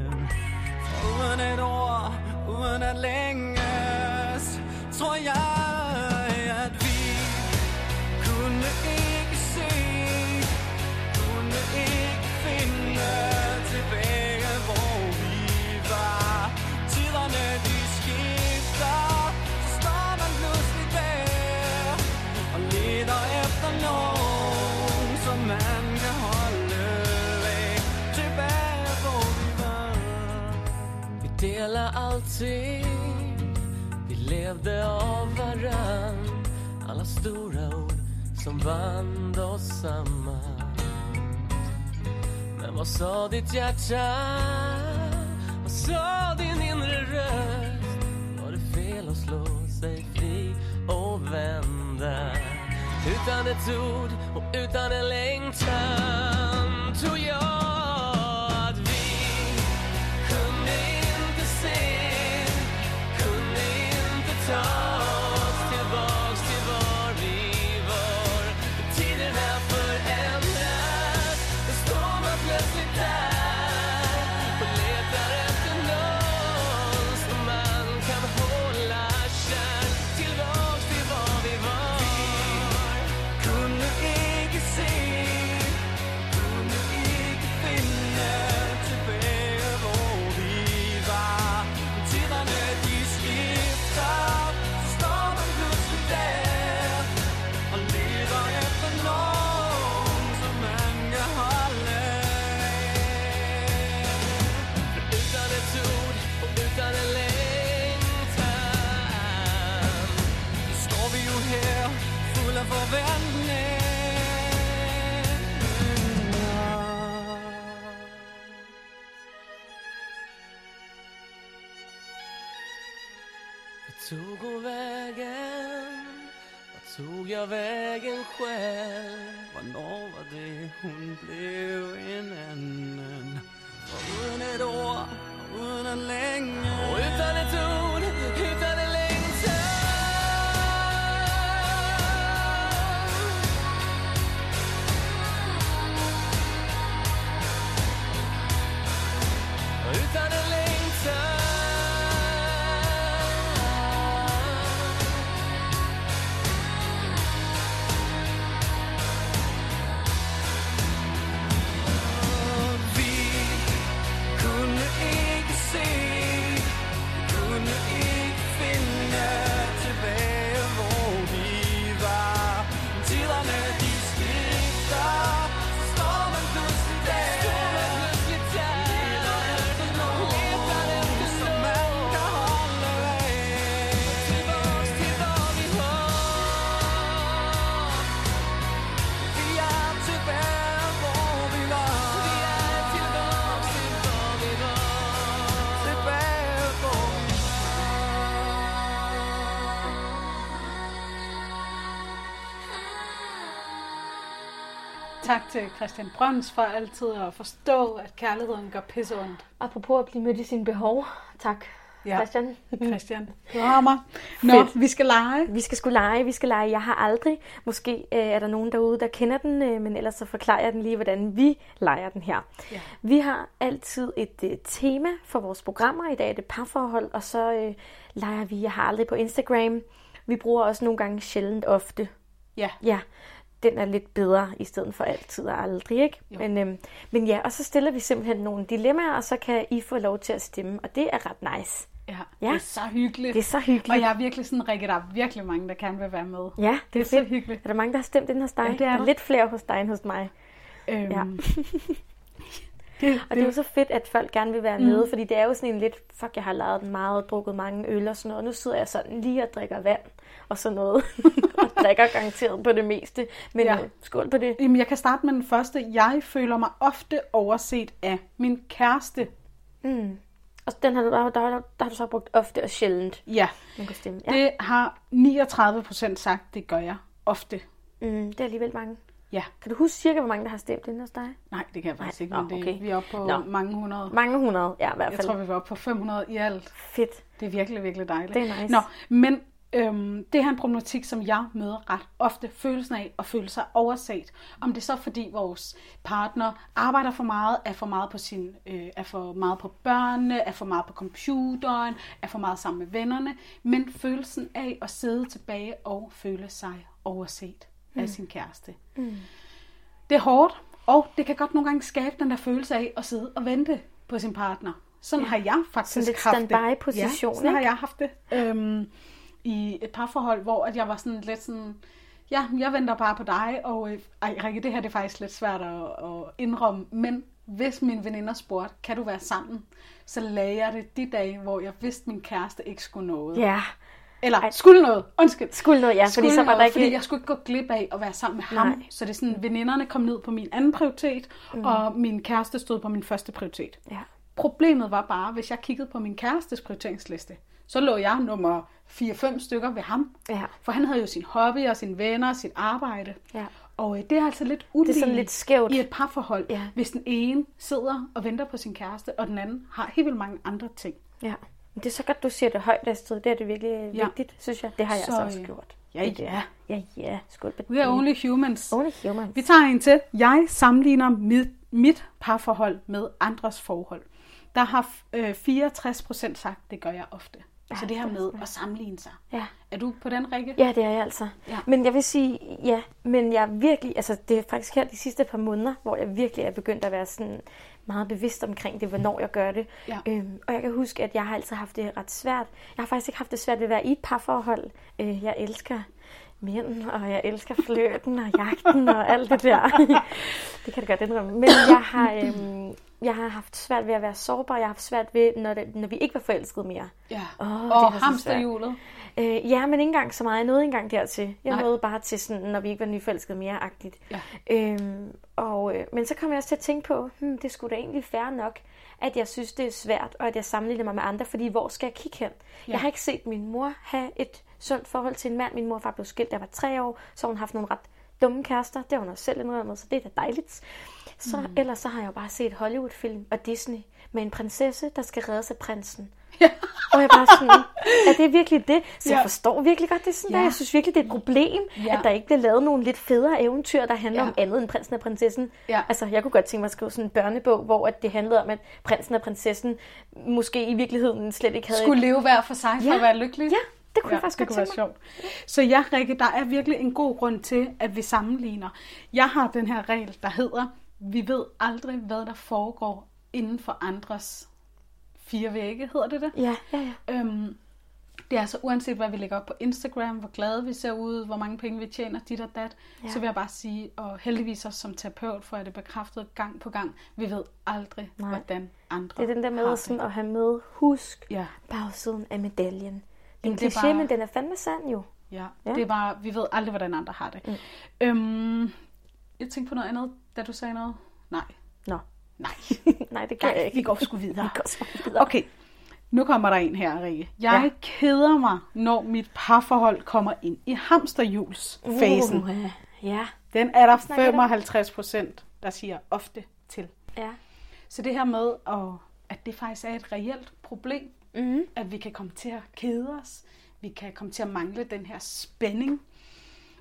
[SPEAKER 3] Uden et ord, uden at længes, tror jeg, at vi kunne ikke se, kunne ikke finde så efter som man Vi allting vi levde av varann Alla stora ord som band oss samman men vad sa ditt hjärta? Vad sa din inre röst? Var det fel att slå sig fri och vända? Utan ett ord och utan en längtan tror jag
[SPEAKER 1] Tak til Christian Brøns for altid at forstå, at kærligheden gør pisse ondt.
[SPEAKER 2] Apropos at blive mødt i sine behov. Tak,
[SPEAKER 1] Ja.
[SPEAKER 2] Christian.
[SPEAKER 1] Christian, du har mig. Nå,
[SPEAKER 2] Fedt.
[SPEAKER 1] vi skal lege.
[SPEAKER 2] Vi skal skulle lege, vi skal lege. Jeg har aldrig. Måske øh, er der nogen derude, der kender den, øh, men ellers så forklarer jeg den lige, hvordan vi leger den her.
[SPEAKER 1] Ja.
[SPEAKER 2] Vi har altid et øh, tema for vores programmer. I dag er det parforhold, og så øh, leger vi, jeg har aldrig på Instagram. Vi bruger også nogle gange sjældent ofte.
[SPEAKER 1] Ja.
[SPEAKER 2] Ja, den er lidt bedre i stedet for altid og aldrig, ikke?
[SPEAKER 1] Jo.
[SPEAKER 2] Men, øhm, men ja, og så stiller vi simpelthen nogle dilemmaer, og så kan I få lov til at stemme, og det er ret nice.
[SPEAKER 1] Ja,
[SPEAKER 2] Ja.
[SPEAKER 1] det er så hyggeligt.
[SPEAKER 2] Det er så hyggeligt.
[SPEAKER 1] Og jeg er virkelig sådan, Rikke, der er virkelig mange, der gerne vil være med.
[SPEAKER 2] Ja, det,
[SPEAKER 1] Det er
[SPEAKER 2] er
[SPEAKER 1] så
[SPEAKER 2] fedt.
[SPEAKER 1] hyggeligt.
[SPEAKER 2] Er der mange, der har stemt ind hos dig?
[SPEAKER 1] Ja, det er
[SPEAKER 2] der
[SPEAKER 1] der.
[SPEAKER 2] lidt flere hos dig end hos mig.
[SPEAKER 1] Øhm,
[SPEAKER 2] Ja.
[SPEAKER 1] det,
[SPEAKER 2] Og det er jo så fedt, at folk gerne vil være med, fordi det er jo sådan en lidt, fuck, jeg har lavet den meget, drukket mange øl og sådan noget, og nu sidder jeg sådan lige og drikker vand og sådan noget, og drikker garanteret på det meste. Men
[SPEAKER 1] Ja.
[SPEAKER 2] skål på det.
[SPEAKER 1] Jamen, jeg kan starte med den første. Jeg føler mig ofte overset af min kæreste.
[SPEAKER 2] Mm. Og den har du, der, der, der, har du så brugt ofte og sjældent,
[SPEAKER 1] Ja,
[SPEAKER 2] man kan stemme.
[SPEAKER 1] ja.
[SPEAKER 2] Ja.
[SPEAKER 1] det har 39 procent sagt, det gør jeg ofte.
[SPEAKER 2] Mm, det er alligevel mange.
[SPEAKER 1] Ja,
[SPEAKER 2] Kan du huske cirka, hvor mange der har stemt ind hos dig?
[SPEAKER 1] nej, det kan jeg faktisk ikke, men det,
[SPEAKER 2] okay.
[SPEAKER 1] vi er oppe på
[SPEAKER 2] Nå.
[SPEAKER 1] mange hundrede.
[SPEAKER 2] Mange hundrede, ja i hvert
[SPEAKER 1] Jeg
[SPEAKER 2] fald.
[SPEAKER 1] tror, vi var oppe på 500 i alt.
[SPEAKER 2] Fedt.
[SPEAKER 1] Det er virkelig, virkelig dejligt.
[SPEAKER 2] Det er nice.
[SPEAKER 1] Nå, men øhm, det her er en problematik, som jeg møder ret ofte. Følelsen af at føle sig overset. Om det er så fordi vores partner arbejder for meget, er for meget på sin, øh, er for meget på børnene, er for meget på computeren, er for meget sammen med vennerne. Men følelsen af at sidde tilbage og føle sig overset mm. af sin kæreste. Mm. Det er hårdt, og det kan godt nogle gange skabe den der følelse af at sidde og vente på sin partner. Sådan ja. har jeg faktisk
[SPEAKER 2] Sådan lidt
[SPEAKER 1] haft det.
[SPEAKER 2] standby-position,
[SPEAKER 1] Ja, sådan har
[SPEAKER 2] ikke?
[SPEAKER 1] jeg haft det. Øhm, I et parforhold, hvor at jeg var sådan lidt sådan, ja, jeg venter bare på dig, og øh, ej, Rikke, det her det er faktisk lidt svært at, at indrømme, men hvis mine veninder spurgte, kan du være sammen, så lagde jeg det de dage, hvor jeg vidste, min kæreste ikke skulle noget.
[SPEAKER 2] Ja,
[SPEAKER 1] Eller skulle noget, undskyld.
[SPEAKER 2] skulle noget, ja, fordi
[SPEAKER 1] Skulle
[SPEAKER 2] så var der ikke...
[SPEAKER 1] fordi jeg skulle ikke gå glip af at være sammen med ham.
[SPEAKER 2] Nej.
[SPEAKER 1] Så det er sådan, veninderne kom ned på min anden prioritet, mm. og min kæreste stod på min første prioritet.
[SPEAKER 2] Ja.
[SPEAKER 1] Problemet var bare, hvis jeg kiggede på min kærestes prioriteringsliste, så lå jeg nummer 4-5 stykker ved ham.
[SPEAKER 2] Ja.
[SPEAKER 1] For han havde jo sin hobby og sine venner og sit arbejde.
[SPEAKER 2] Ja.
[SPEAKER 1] Og øh, det er altså lidt ulige
[SPEAKER 2] sådan lidt skævt.
[SPEAKER 1] i et parforhold,
[SPEAKER 2] Ja.
[SPEAKER 1] hvis den ene sidder og venter på sin kæreste, og den anden har helt vildt mange andre ting.
[SPEAKER 2] Ja. Men det er så godt, du siger det højt, Astrid. Det er det virkelig
[SPEAKER 1] Ja.
[SPEAKER 2] ja. vigtigt, synes jeg. Det har jeg
[SPEAKER 1] Så,
[SPEAKER 2] så, også
[SPEAKER 1] øh,
[SPEAKER 2] gjort.
[SPEAKER 1] Ja, ja.
[SPEAKER 2] Ja, ja. Skål på
[SPEAKER 1] We are only humans.
[SPEAKER 2] only humans.
[SPEAKER 1] Vi tager en til. Jeg sammenligner mit, mit parforhold med andres forhold. Der har øh, 64 procent sagt, det gør jeg ofte. Altså det her med at sammenligne sig.
[SPEAKER 2] Ja.
[SPEAKER 1] Er du på den, Rikke?
[SPEAKER 2] Ja, det er jeg altså.
[SPEAKER 1] Ja.
[SPEAKER 2] Men jeg vil sige, ja, men jeg virkelig, altså det er faktisk her de sidste par måneder, hvor jeg virkelig er begyndt at være sådan meget bevidst omkring det, hvornår jeg gør det.
[SPEAKER 1] Ja.
[SPEAKER 2] Øhm, og jeg kan huske, at jeg har altid haft det ret svært. Jeg har faktisk ikke haft det svært ved at være i et parforhold. Øh, jeg elsker mænd, og jeg elsker flirten og jagten og alt det der. det kan det godt indrømme. Men jeg har, øhm, jeg har haft svært ved at være sårbar. Jeg har haft svært ved, når, det, når vi ikke var forelsket mere.
[SPEAKER 1] Ja. Oh, og hamsterhjulet.
[SPEAKER 2] Øh, ja, men ikke engang så meget. Jeg nåede ikke engang dertil. Jeg Nej. nåede bare til sådan, når vi ikke var nyforelsket mere-agtigt. Ja. Øhm, og, øh, men så kom jeg også til at tænke på, hmm, det skulle da egentlig fair nok, at jeg synes, det er svært, og at jeg sammenligner mig med andre, fordi hvor skal jeg kigge hen? Ja. Jeg har ikke set min mor have et sundt forhold til en mand. Min mor var blevet skilt, da jeg var tre år, så hun har haft nogle ret dumme kærester. Det har hun også selv indrømmet, så det er da dejligt. Så, mm. Ellers så har jeg jo bare set Hollywood-film og Disney med en prinsesse, der skal reddes af prinsen. Ja. og jeg bare sådan, er det virkelig det? Så ja. jeg forstår virkelig godt det sådan ja. der. Jeg synes virkelig, det er et problem, ja. at der ikke bliver lavet nogle lidt federe eventyr, der handler ja. om andet end prinsen og prinsessen. Ja. Altså, jeg kunne godt tænke mig at skrive sådan en børnebog, hvor at det handlede om, at prinsen og prinsessen måske i virkeligheden slet ikke havde...
[SPEAKER 1] Skulle leve hver for sig for ja. at være lykkelig.
[SPEAKER 2] Ja, det kunne ja, jeg faktisk det godt
[SPEAKER 1] kunne være sjovt. Så ja, Rikke, der er virkelig en god grund til, at vi sammenligner. Jeg har den her regel, der hedder, vi ved aldrig, hvad der foregår inden for andres fire vægge, hedder det det?
[SPEAKER 2] Ja, ja, ja. Øhm,
[SPEAKER 1] det er altså uanset, hvad vi lægger op på Instagram, hvor glade vi ser ud, hvor mange penge vi tjener, dit og dat, ja. så vil jeg bare sige, og heldigvis også som terapeut, får jeg det bekræftet gang på gang, vi ved aldrig, Nej. hvordan andre
[SPEAKER 2] Det er den der med sådan at have med, husk ja. bagsiden af medaljen. En kliché, bare... men den er fandme sand jo.
[SPEAKER 1] Ja, ja, det er bare, vi ved aldrig, hvordan andre har det. Mm. Øhm, jeg tænkte på noget andet, da du sagde noget. Nej.
[SPEAKER 2] Nå.
[SPEAKER 1] Nej.
[SPEAKER 2] Nej, det kan Nej, jeg ikke.
[SPEAKER 1] Vi går sgu videre. vi går sgu videre. Okay, nu kommer der en her, Rikke. Jeg ja. keder mig, når mit parforhold kommer ind i hamsterhjulsfasen. Uh,
[SPEAKER 2] ja.
[SPEAKER 1] Den er der 55 procent, der siger ofte til.
[SPEAKER 2] Ja.
[SPEAKER 1] Så det her med, at det faktisk er et reelt problem, mm. at vi kan komme til at kede os, vi kan komme til at mangle den her spænding,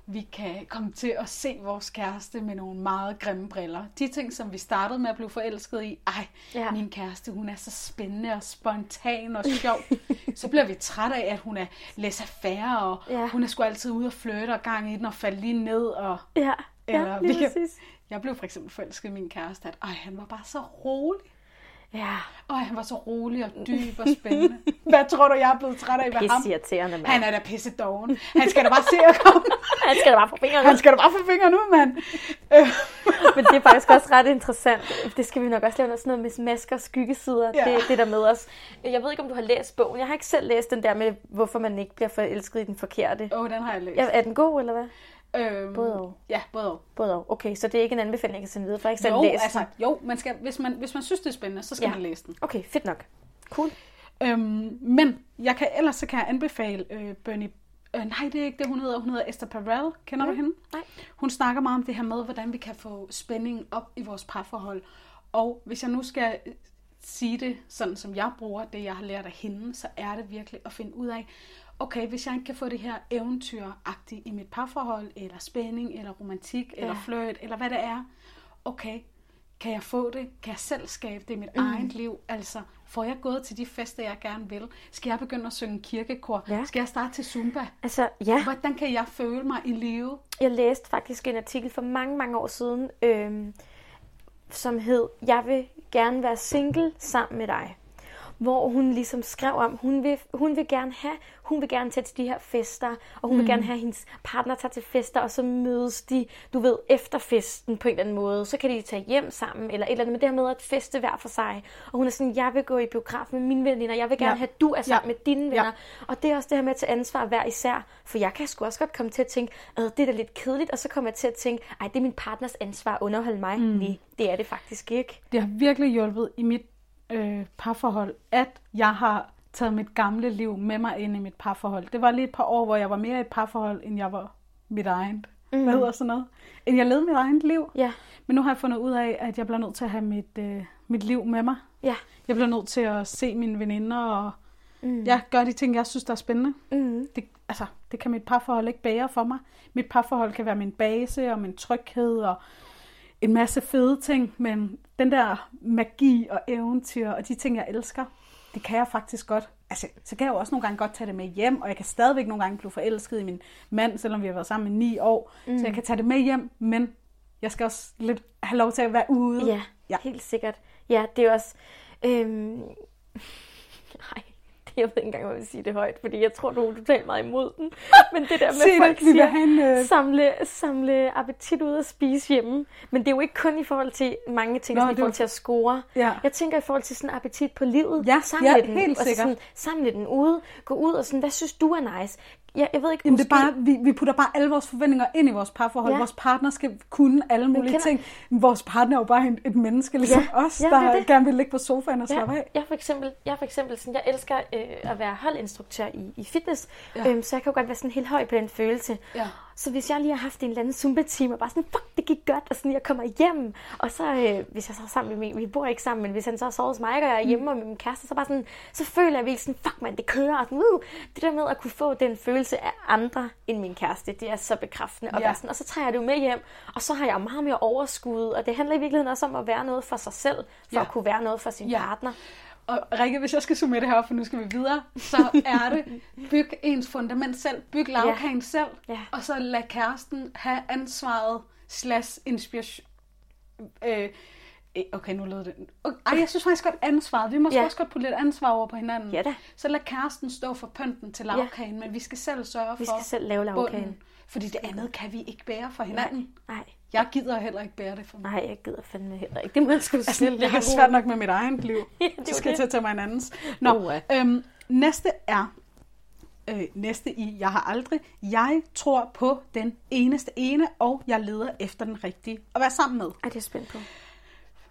[SPEAKER 1] vi kan komme til at se vores kæreste med nogle meget grimme briller. De ting, som vi startede med at blive forelsket i, ej, ja. min kæreste, hun er så spændende og spontan og sjov. så bliver vi trætte af, at hun er laissez-faire, og ja. hun er sgu altid ude og flirte og gang i den og falde lige ned. Og,
[SPEAKER 2] ja, eller, ja lige vi kan,
[SPEAKER 1] Jeg blev for eksempel forelsket i min kæreste, at ej, han var bare så rolig.
[SPEAKER 2] Ja.
[SPEAKER 1] Og han var så rolig og dyb og spændende. Hvad tror du, jeg er blevet træt af ved ham?
[SPEAKER 2] mand.
[SPEAKER 1] Han er da pisse doven. Han skal da bare se at komme.
[SPEAKER 2] han skal da bare få fingeren
[SPEAKER 1] Han skal da bare få fingeren ud, mand.
[SPEAKER 2] Men det er faktisk også ret interessant. Det skal vi nok også lave noget, sådan noget med masker og skyggesider. Ja. Det, det der med os. Jeg ved ikke, om du har læst bogen. Jeg har ikke selv læst den der med, hvorfor man ikke bliver forelsket i den forkerte.
[SPEAKER 1] Åh, oh, den har jeg læst.
[SPEAKER 2] Ja, er den god, eller hvad?
[SPEAKER 1] Øhm,
[SPEAKER 2] både og.
[SPEAKER 1] Ja, både og.
[SPEAKER 2] Både og. Okay, så det er ikke en anbefaling, jeg kan sende videre, for jeg ikke
[SPEAKER 1] jo,
[SPEAKER 2] læse
[SPEAKER 1] altså, Jo, man skal, hvis, man, hvis man synes, det er spændende, så skal ja. man læse den.
[SPEAKER 2] Okay, fedt nok. Cool.
[SPEAKER 1] Øhm, men jeg kan, ellers så kan jeg anbefale øh, Bernie Øh, nej, det er ikke det, hun hedder. Hun hedder Esther Perel. Kender mm. du hende?
[SPEAKER 2] Nej.
[SPEAKER 1] Hun snakker meget om det her med, hvordan vi kan få spænding op i vores parforhold. Og hvis jeg nu skal sige det, sådan som jeg bruger det, jeg har lært af hende, så er det virkelig at finde ud af, okay, hvis jeg ikke kan få det her eventyragtigt i mit parforhold, eller spænding, eller romantik, ja. eller flirt, eller hvad det er, okay, kan jeg få det? Kan jeg selv skabe det i mit mm. eget liv? Altså, får jeg gået til de fester, jeg gerne vil? Skal jeg begynde at synge kirkekor? Ja. Skal jeg starte til Zumba?
[SPEAKER 2] Altså, ja.
[SPEAKER 1] Hvordan kan jeg føle mig i live?
[SPEAKER 2] Jeg læste faktisk en artikel for mange, mange år siden, øh, som hed, jeg vil gerne være single sammen med dig hvor hun ligesom skrev om, hun vil, hun vil gerne have, hun vil gerne tage til de her fester, og hun mm. vil gerne have hendes partner tage til fester, og så mødes de, du ved, efter festen på en eller anden måde. Så kan de tage hjem sammen, eller et eller andet, med det her med at feste hver for sig. Og hun er sådan, jeg vil gå i biograf med mine veninder, jeg vil gerne ja. have, at du er sammen ja. med dine venner. Ja. Og det er også det her med at tage ansvar hver især, for jeg kan sgu også godt komme til at tænke, at det er da lidt kedeligt, og så kommer jeg til at tænke, ej, det er min partners ansvar at underholde mig. Mm. Nej, det er det faktisk ikke.
[SPEAKER 1] Det har virkelig hjulpet i mit øh, parforhold, at jeg har taget mit gamle liv med mig ind i mit parforhold. Det var lige et par år, hvor jeg var mere i et parforhold, end jeg var mit eget. Mm. Hvad hedder sådan noget? End jeg levede mit eget liv.
[SPEAKER 2] Ja.
[SPEAKER 1] Men nu har jeg fundet ud af, at jeg bliver nødt til at have mit, øh, mit liv med mig.
[SPEAKER 2] Ja.
[SPEAKER 1] Jeg bliver nødt til at se mine veninder og mm. jeg gør de ting, jeg synes, der er spændende.
[SPEAKER 2] Mm.
[SPEAKER 1] Det, altså, det kan mit parforhold ikke bære for mig. Mit parforhold kan være min base og min tryghed og en masse fede ting, men den der magi og eventyr og de ting, jeg elsker, det kan jeg faktisk godt. Altså, så kan jeg jo også nogle gange godt tage det med hjem, og jeg kan stadigvæk nogle gange blive forelsket i min mand, selvom vi har været sammen i ni år. Mm. Så jeg kan tage det med hjem, men jeg skal også lidt have lov til at være ude.
[SPEAKER 2] Ja, ja. helt sikkert. Ja, det er også... Øhm... Nej, jeg ved ikke engang, hvad jeg vil sige det højt, fordi jeg tror, du er totalt meget imod den. Men det der med,
[SPEAKER 1] Se
[SPEAKER 2] at folk siger,
[SPEAKER 1] have en, øh,
[SPEAKER 2] samle, samle appetit ud og spise hjemme. Men det er jo ikke kun i forhold til mange ting,
[SPEAKER 1] Nå,
[SPEAKER 2] Nå, i forhold til at score.
[SPEAKER 1] Ja.
[SPEAKER 2] Jeg tænker i forhold til sådan appetit på livet.
[SPEAKER 1] Ja,
[SPEAKER 2] samle
[SPEAKER 1] ja,
[SPEAKER 2] den,
[SPEAKER 1] helt sikkert.
[SPEAKER 2] Sådan, samle den ude, gå ud og sådan, hvad synes du er nice? Jeg, jeg ved ikke,
[SPEAKER 1] Jamen, det er bare, vi, vi putter bare alle vores forventninger ind i vores parforhold. Ja.
[SPEAKER 2] Ja.
[SPEAKER 1] Vores partner skal kunne alle mulige
[SPEAKER 2] kender-
[SPEAKER 1] ting. Vores partner er jo bare et, et menneske, ligesom
[SPEAKER 2] Ja,
[SPEAKER 1] os,
[SPEAKER 2] ja,
[SPEAKER 1] der
[SPEAKER 2] det er det.
[SPEAKER 1] gerne vil ligge på sofaen og
[SPEAKER 2] Ja,
[SPEAKER 1] slappe af.
[SPEAKER 2] jeg for eksempel, jeg for eksempel sådan, jeg elsker øh, at være holdinstruktør i, i fitness,
[SPEAKER 1] Ja.
[SPEAKER 2] ja. øhm, så jeg kan jo godt være sådan helt høj på den følelse.
[SPEAKER 1] Ja.
[SPEAKER 2] Så hvis jeg lige har haft en eller anden Zumba-time, og bare sådan, fuck, det gik godt, og sådan, jeg kommer hjem, og så, øh, hvis jeg så er sammen med min, vi bor ikke sammen, men hvis han så sover hos mig, og jeg er hjemme og med min kæreste, så bare sådan, så føler jeg virkelig sådan, fuck man, det kører, og sådan, uh, det der med at kunne få den følelse af andre end min kæreste, det er så bekræftende, og,
[SPEAKER 1] Ja.
[SPEAKER 2] sådan, og så tager jeg det jo med hjem, og så har jeg meget mere overskud, og det handler i virkeligheden også om at være noget for sig selv, for
[SPEAKER 1] Ja.
[SPEAKER 2] at kunne være noget for sin
[SPEAKER 1] Ja.
[SPEAKER 2] partner.
[SPEAKER 1] Og Rikke, hvis jeg skal summere det her op, for nu skal vi videre, så er det, byg ens fundament selv, byg lavkagen selv,
[SPEAKER 2] Ja.
[SPEAKER 1] og så lad kæresten have ansvaret slash inspiration. Øh, eh, okay, nu lød det. Okay, Ej, jeg synes faktisk godt ansvaret. Vi må ja.
[SPEAKER 2] Ja.
[SPEAKER 1] også godt putte lidt ansvar over på hinanden.
[SPEAKER 2] Ja da.
[SPEAKER 1] Så lad kæresten stå for pynten til lavkagen, men vi skal selv sørge
[SPEAKER 2] Vi
[SPEAKER 1] for
[SPEAKER 2] skal selv lave lagkagen.
[SPEAKER 1] bunden, Fordi det andet kan vi ikke bære for hinanden.
[SPEAKER 2] Nej,
[SPEAKER 1] Jeg gider heller ikke bære det for mig.
[SPEAKER 2] nej, jeg gider fandme heller ikke. Det må jeg sgu
[SPEAKER 1] Altså,
[SPEAKER 2] selv
[SPEAKER 1] jeg har svært nok med mit eget liv.
[SPEAKER 2] Ja,
[SPEAKER 1] det
[SPEAKER 2] det
[SPEAKER 1] skal
[SPEAKER 2] jo
[SPEAKER 1] jeg til
[SPEAKER 2] det.
[SPEAKER 1] at tage mig en andens. Nå,
[SPEAKER 2] Uha.
[SPEAKER 1] øhm, næste er, øh, næste i, jeg har aldrig, jeg tror på den eneste ene, og jeg leder efter den rigtige at være sammen med.
[SPEAKER 2] Ej, det er spændt på.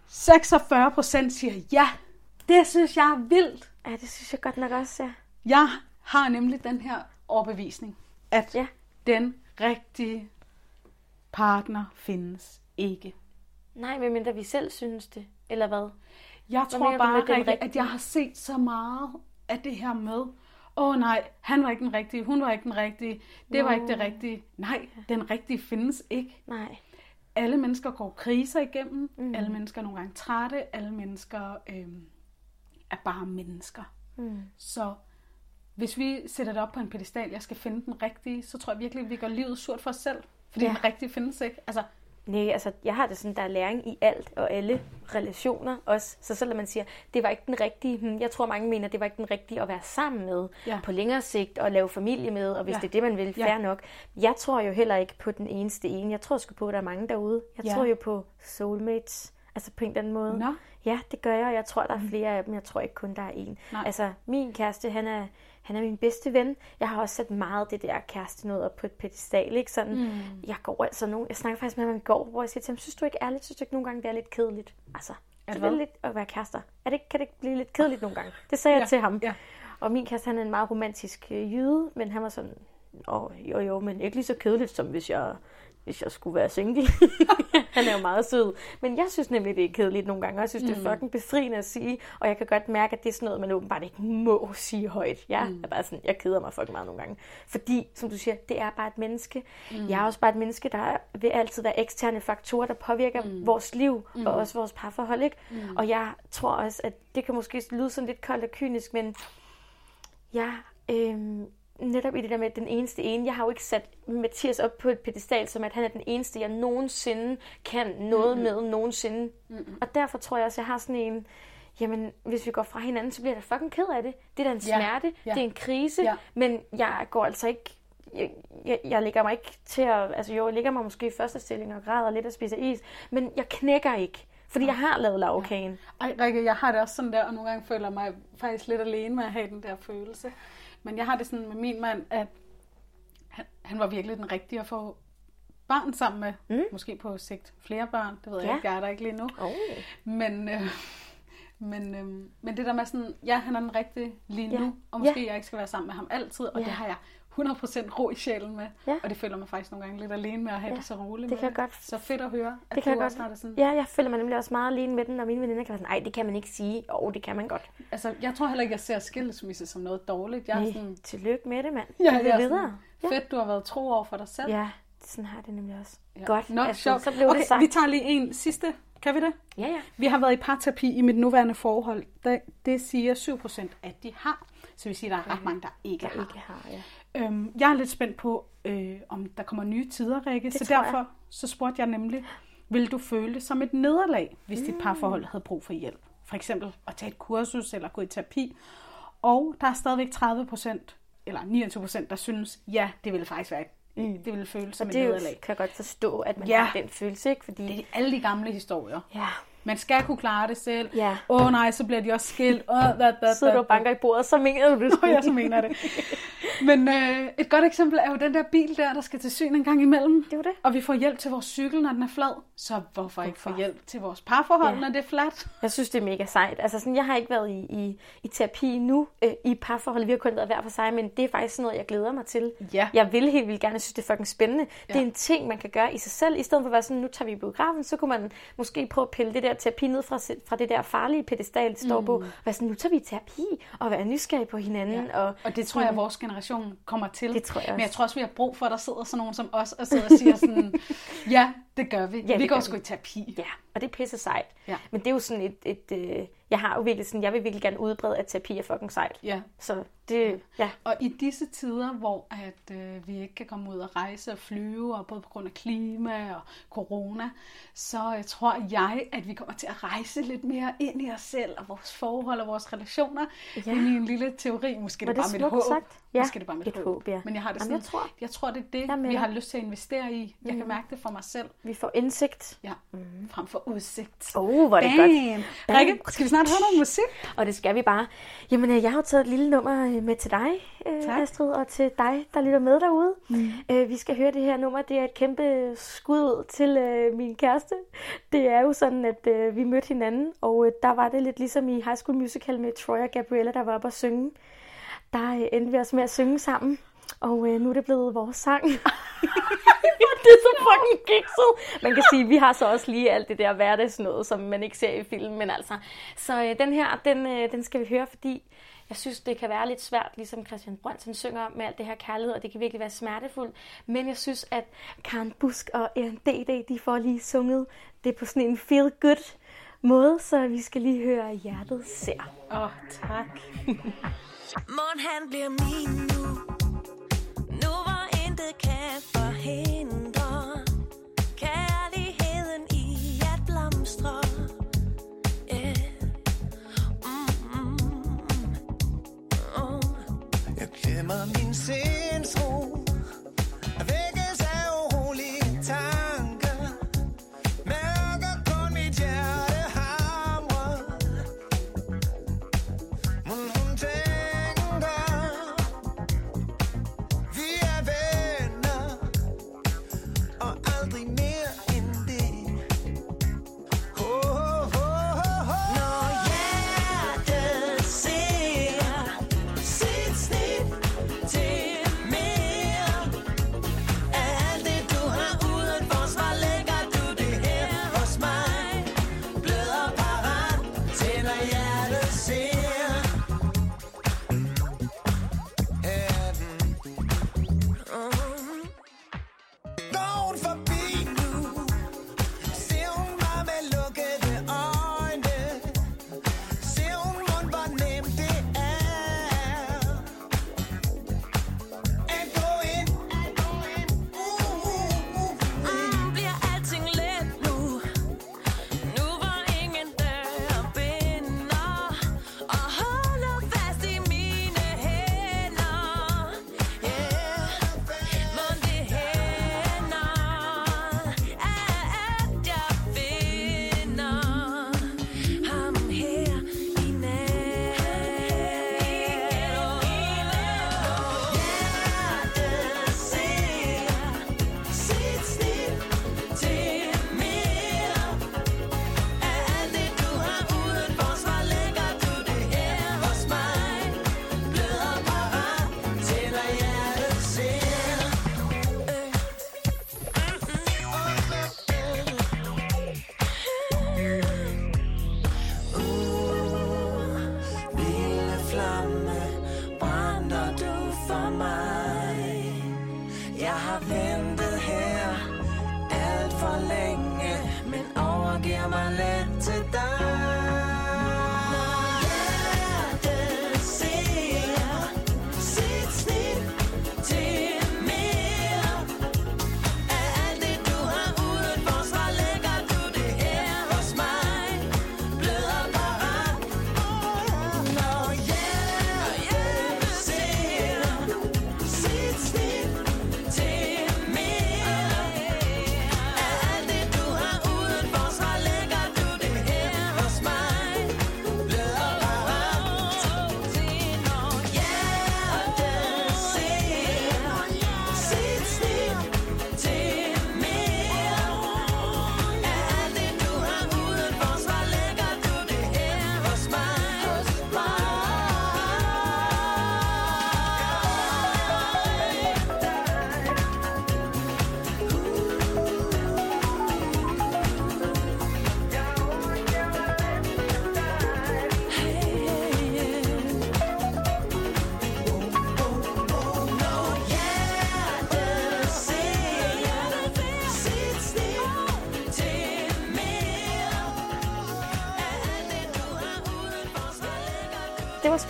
[SPEAKER 1] 46 procent siger ja. Det synes jeg er vildt.
[SPEAKER 2] Ja, det synes jeg godt nok også, ja.
[SPEAKER 1] Jeg har nemlig den her overbevisning, at
[SPEAKER 2] Ja.
[SPEAKER 1] den rigtige partner findes ikke.
[SPEAKER 2] Nej, medmindre vi selv synes det. Eller hvad?
[SPEAKER 1] Jeg
[SPEAKER 2] Hvad
[SPEAKER 1] tror bare, Rikke, at jeg har set så meget af det her med, åh oh, nej, han var ikke den rigtige, hun var ikke den rigtige, det var ikke det rigtige. Nej, den rigtige findes ikke.
[SPEAKER 2] Nej.
[SPEAKER 1] Alle mennesker går kriser igennem, mm. alle mennesker er nogle gange trætte, alle mennesker øhm, er bare mennesker.
[SPEAKER 2] Mm.
[SPEAKER 1] Så hvis vi sætter det op på en pedestal, jeg skal finde den rigtige, så tror jeg virkelig, at vi gør livet surt for os selv. Fordi
[SPEAKER 2] Ja.
[SPEAKER 1] den rigtige findes ikke. Altså,
[SPEAKER 2] Nej, altså, jeg har det sådan, der er læring i alt og alle relationer også. Så selvom man siger, det var ikke den rigtige, hmm, jeg tror mange mener, det var ikke den rigtige at være sammen med
[SPEAKER 1] Ja.
[SPEAKER 2] på længere sigt og lave familie med, og hvis
[SPEAKER 1] Ja.
[SPEAKER 2] det er det, man vil,
[SPEAKER 1] Ja.
[SPEAKER 2] fair nok. Jeg tror jo heller ikke på den eneste ene. Jeg tror sgu på, at der er mange derude. Jeg
[SPEAKER 1] Ja.
[SPEAKER 2] tror jo på soulmates, altså på en eller anden måde.
[SPEAKER 1] Nå.
[SPEAKER 2] Ja, det gør jeg, og jeg tror, der er flere af dem. Jeg tror ikke kun, der er en.
[SPEAKER 1] Nej.
[SPEAKER 2] Altså, min kæreste, han er, han er min bedste ven. Jeg har også sat meget det der kæreste noget op på et pedestal, ikke? Sådan, mm. jeg går altså nogle, jeg snakker faktisk med ham i går, hvor jeg siger til ham, synes du ikke ærligt, synes du ikke nogle gange, det er lidt kedeligt? Altså,
[SPEAKER 1] At
[SPEAKER 2] det er lidt at være kærester. Er det, kan det ikke blive lidt kedeligt nogle gange? Det sagde jeg
[SPEAKER 1] Ja,
[SPEAKER 2] til ham.
[SPEAKER 1] ja.
[SPEAKER 2] Og min kæreste, han er en meget romantisk øh, jyde, men han var sådan, Åh, jo jo, men ikke lige så kedeligt, som hvis jeg, hvis jeg skulle være single. han er jo meget sød. Men jeg synes nemlig, det er kedeligt nogle gange, og jeg synes, det er fucking befriende at sige. Og jeg kan godt mærke, at det er sådan noget, man åbenbart ikke må sige højt. Jeg er bare sådan, jeg keder mig fucking meget nogle gange. Fordi, som du siger, det er bare et menneske. Mm. Jeg er også bare et menneske, der vil altid være eksterne faktorer, der påvirker mm. vores liv, mm. og også vores parforhold. Ikke? Mm. Og jeg tror også, at det kan måske lyde sådan lidt koldt og kynisk, men jeg øhm, netop i det der med den eneste ene. Jeg har jo ikke sat Mathias op på et pedestal, som at han er den eneste, jeg nogensinde kan noget mm-hmm. med nogensinde. Mm-hmm. Og derfor tror jeg også, jeg har sådan en, jamen hvis vi går fra hinanden, så bliver jeg da fucking ked af det. Det er da en
[SPEAKER 1] Ja,
[SPEAKER 2] smerte,
[SPEAKER 1] ja.
[SPEAKER 2] det er en krise,
[SPEAKER 1] Ja.
[SPEAKER 2] men jeg går altså ikke jeg, jeg, jeg lægger mig ikke til at, altså jo, jeg ligger mig måske i første stilling og græder lidt og spiser is, men jeg knækker ikke, fordi jeg har lavet lavkagen.
[SPEAKER 1] Ej, Rikke, jeg har det også sådan der, og nogle gange føler jeg mig faktisk lidt alene med at have den der følelse. Men jeg har det sådan med min mand, at han, han var virkelig den rigtige at få barn sammen med. Mm. Måske på sigt flere børn, det ved jeg
[SPEAKER 2] Ja.
[SPEAKER 1] ikke, jeg er der ikke lige nu.
[SPEAKER 2] Oh.
[SPEAKER 1] Men, øh, men, øh, men det der med sådan, ja, han er den rigtige lige nu,
[SPEAKER 2] Ja.
[SPEAKER 1] og måske
[SPEAKER 2] Ja.
[SPEAKER 1] jeg ikke skal være sammen med ham altid, og
[SPEAKER 2] Ja.
[SPEAKER 1] det har jeg 100% ro i sjælen med.
[SPEAKER 2] Ja.
[SPEAKER 1] Og det føler mig faktisk nogle gange lidt alene med at have
[SPEAKER 2] Ja,
[SPEAKER 1] det så roligt
[SPEAKER 2] det
[SPEAKER 1] med
[SPEAKER 2] kan jeg godt-
[SPEAKER 1] Så fedt at høre, at
[SPEAKER 2] Det kan
[SPEAKER 1] du også
[SPEAKER 2] godt.
[SPEAKER 1] har det sådan.
[SPEAKER 2] Ja, jeg føler mig nemlig også meget alene med den, og mine veninder kan være sådan, nej, det kan man ikke sige. Jo, oh, det kan man godt.
[SPEAKER 1] Altså, jeg tror heller ikke, jeg ser skilsmisse som noget dårligt. Jeg er
[SPEAKER 2] Nej,
[SPEAKER 1] sådan,
[SPEAKER 2] tillykke med det, mand.
[SPEAKER 1] Ja,
[SPEAKER 2] Jeg
[SPEAKER 1] er
[SPEAKER 2] videre.
[SPEAKER 1] sådan, fedt, du har været tro over for dig selv.
[SPEAKER 2] Ja, sådan har det nemlig også.
[SPEAKER 1] Ja.
[SPEAKER 2] Godt,
[SPEAKER 1] Nå,
[SPEAKER 2] altså,
[SPEAKER 1] sjovt.
[SPEAKER 2] så blev
[SPEAKER 1] okay,
[SPEAKER 2] det sagt.
[SPEAKER 1] vi tager lige en sidste. Kan vi det?
[SPEAKER 2] Ja, ja.
[SPEAKER 1] Vi har været i parterapi i mit nuværende forhold. Det, det siger 7% at de har. Så vi siger, at der er ret mange, der ikke
[SPEAKER 2] Jeg
[SPEAKER 1] har.
[SPEAKER 2] ikke har, ja.
[SPEAKER 1] Øhm, jeg er lidt spændt på, øh, om der kommer nye tider, Rikke. Så
[SPEAKER 2] tror jeg.
[SPEAKER 1] derfor så spurgte jeg nemlig, vil du føle det som et nederlag, hvis dit
[SPEAKER 2] Mm.
[SPEAKER 1] parforhold havde brug for hjælp? For eksempel at tage et kursus eller gå i terapi. Og der er stadigvæk 30 procent, eller 29 procent, der synes, ja, det ville faktisk være Mm. Det ville føles som
[SPEAKER 2] og
[SPEAKER 1] et
[SPEAKER 2] nederlag. det kan jeg godt forstå, at man ja. har den følelse, ikke? Fordi...
[SPEAKER 1] Det er alle de gamle historier.
[SPEAKER 2] Ja.
[SPEAKER 1] Man skal kunne klare det selv.
[SPEAKER 2] Ja.
[SPEAKER 1] Åh oh, nej, så bliver de også skilt. Oh, da, da, da,
[SPEAKER 2] Sidder du og banker i bordet, så mener du det.
[SPEAKER 1] Nå, ja, så mener det. Men øh, et godt eksempel er jo den der bil der, der skal til syn en gang imellem.
[SPEAKER 2] Det er det.
[SPEAKER 1] Og vi får hjælp til vores cykel, når den er flad. Så hvorfor, hvorfor? ikke få hjælp til vores parforhold, ja. når det er fladt?
[SPEAKER 2] Jeg synes, det er mega sejt. Altså sådan, jeg har ikke været i, i, i terapi nu øh, i parforhold. Vi har kun været hver for sig, men det er faktisk sådan noget, jeg glæder mig til.
[SPEAKER 1] Ja.
[SPEAKER 2] Jeg vil helt vildt gerne. Jeg synes, det er fucking spændende. Ja. Det er en ting, man kan gøre i sig selv. I stedet for at være sådan, nu tager vi i biografen, så kunne man måske prøve at pille det der terapi ned fra fra det der farlige pedestal, det står mm. på. Hvad sådan, nu tager vi terapi og være nysgerrige på hinanden. Ja. Og,
[SPEAKER 1] og det tror jeg, at vores generation kommer til.
[SPEAKER 2] Det tror jeg også.
[SPEAKER 1] Men jeg tror også, vi har brug for, at der sidder sådan nogen som os og sidder og siger sådan, ja, det gør vi. Ja, vi går sgu i terapi.
[SPEAKER 2] Ja, og det er pisse sejt.
[SPEAKER 1] Ja.
[SPEAKER 2] Men det er jo sådan et, et, et øh, jeg har jo virkelig sådan, jeg vil virkelig gerne udbrede, at terapi er fucking sejt.
[SPEAKER 1] Ja.
[SPEAKER 2] Så det, ja.
[SPEAKER 1] Og i disse tider, hvor at, øh, vi ikke kan komme ud og rejse og flyve, og både på grund af klima og corona, så øh, tror jeg, at vi kommer til at rejse lidt mere ind i os selv og vores forhold og vores relationer. Ja. Ind i en lille teori. Måske
[SPEAKER 2] det
[SPEAKER 1] er bare mit håb.
[SPEAKER 2] Sagt.
[SPEAKER 1] Ja. Måske det bare mit
[SPEAKER 2] Et håb. håb ja.
[SPEAKER 1] Men jeg har det sådan,
[SPEAKER 2] Jamen, jeg, tror,
[SPEAKER 1] jeg tror, det er det, vi har lyst til at investere i. Jeg mm. kan mærke det for mig selv.
[SPEAKER 2] Vi får indsigt.
[SPEAKER 1] Ja, mm. frem for udsigt.
[SPEAKER 2] Åh, oh, hvor er det Bam.
[SPEAKER 1] godt. Rikke, skal vi snart høre noget musik?
[SPEAKER 2] Og det skal vi bare. Jamen, øh, jeg har taget et lille nummer øh, med til dig, øh, tak. Astrid, og til dig, der lytter med derude. Mm. Vi skal høre det her nummer. Det er et kæmpe skud til min kæreste. Det er jo sådan, at vi mødte hinanden, og der var det lidt ligesom i High School Musical med Troy og Gabriella, der var oppe at synge. Der endte vi også med at synge sammen. Og øh, nu er det blevet vores sang. det er så fucking kikset. Man kan sige, at vi har så også lige alt det der hverdagsnået, som man ikke ser i filmen. Men altså, så øh, den her, den, øh, den skal vi høre, fordi jeg synes, det kan være lidt svært, ligesom Christian Brøndsen synger med alt det her kærlighed, og det kan virkelig være smertefuldt. Men jeg synes, at Karen Busk og Erin D.D., de får lige sunget det på sådan en feel good måde, så vi skal lige høre Hjertet ser.
[SPEAKER 1] Åh, oh, tak.
[SPEAKER 3] Morgen han bliver min nu Nu hvor intet kan forhindre Kærligheden i at blomstre yeah. mm, -hmm. oh. Jeg glemmer min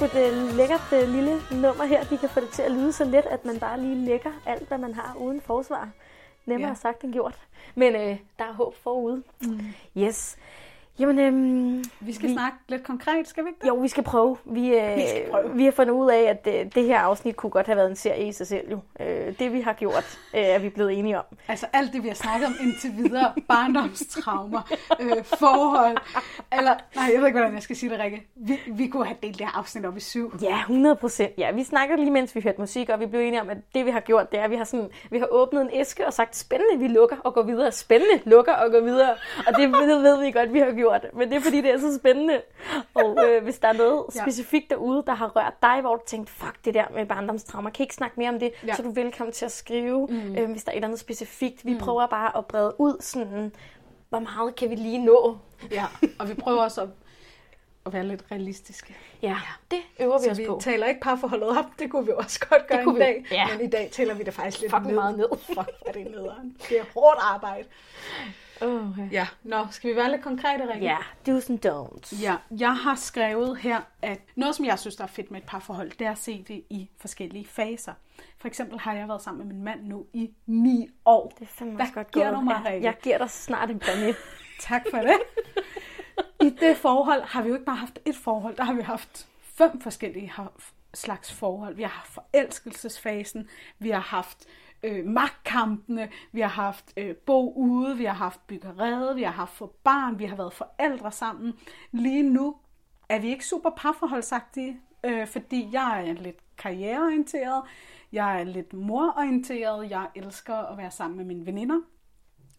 [SPEAKER 2] et uh, lækkert lille nummer her. De kan få det til at lyde så let, at man bare lige lægger alt, hvad man har uden forsvar. Nemmere ja. sagt end gjort. Men uh, der er håb forude. Mm. Yes.
[SPEAKER 1] Jamen, øhm, vi skal vi, snakke lidt konkret, skal vi ikke
[SPEAKER 2] det? Jo, vi skal prøve. Vi, øh, vi, skal prøve. vi har fundet ud af, at øh, det her afsnit kunne godt have været en serie i sig selv. Jo. Øh, det vi har gjort, øh, er vi blevet enige om.
[SPEAKER 1] Altså alt det, vi har snakket om indtil videre, barndomstraumer, øh, forhold, eller, nej, jeg ved ikke, hvordan jeg skal sige det, Rikke. Vi, vi kunne have delt det her afsnit op i syv.
[SPEAKER 2] Ja, 100 procent. Ja, vi snakker lige, mens vi hørte musik, og vi blev enige om, at det vi har gjort, det er, at vi har, sådan, vi har åbnet en æske og sagt, spændende, vi lukker og går videre. Spændende, lukker og går videre. Og det ved vi godt, vi har gjort. Men det er fordi, det er så spændende. Og øh, hvis der er noget ja. specifikt derude, der har rørt dig, hvor du tænkte, fuck det der med barndomstrauma, kan ikke snakke mere om det, ja. så er du velkommen til at skrive, mm. øh, hvis der er et eller andet specifikt. Vi mm. prøver bare at brede ud, sådan, hvor meget kan vi lige nå?
[SPEAKER 1] Ja, og vi prøver også at at være lidt realistiske.
[SPEAKER 2] Ja, det øver vi
[SPEAKER 1] så
[SPEAKER 2] os
[SPEAKER 1] vi
[SPEAKER 2] på.
[SPEAKER 1] vi taler ikke parforholdet op, det kunne vi også godt gøre en dag. Ja. Men i dag taler vi det faktisk lidt
[SPEAKER 2] Fuck
[SPEAKER 1] ned.
[SPEAKER 2] meget ned.
[SPEAKER 1] Fuck, er det nederen. Det er hårdt arbejde. Okay. Ja, nå, skal vi være lidt konkrete, Rikke?
[SPEAKER 2] Ja, do's and don'ts.
[SPEAKER 1] Ja, jeg har skrevet her, at noget, som jeg synes, der er fedt med et parforhold, det er at se det i forskellige faser. For eksempel har jeg været sammen med min mand nu i ni år.
[SPEAKER 2] Det er fandme Hvad godt giver gået. du mig, Rikke? Jeg giver dig snart en præmie.
[SPEAKER 1] tak for det. I det forhold har vi jo ikke bare haft et forhold, der har vi haft fem forskellige slags forhold. Vi har haft forelskelsesfasen, vi har haft øh, magtkampene, vi har haft øh, bo ude, vi har haft byggeriet, vi har haft for barn, vi har været forældre sammen. Lige nu er vi ikke super parforholdsagtige, øh, fordi jeg er lidt karriereorienteret, jeg er lidt mororienteret, jeg elsker at være sammen med mine veninder.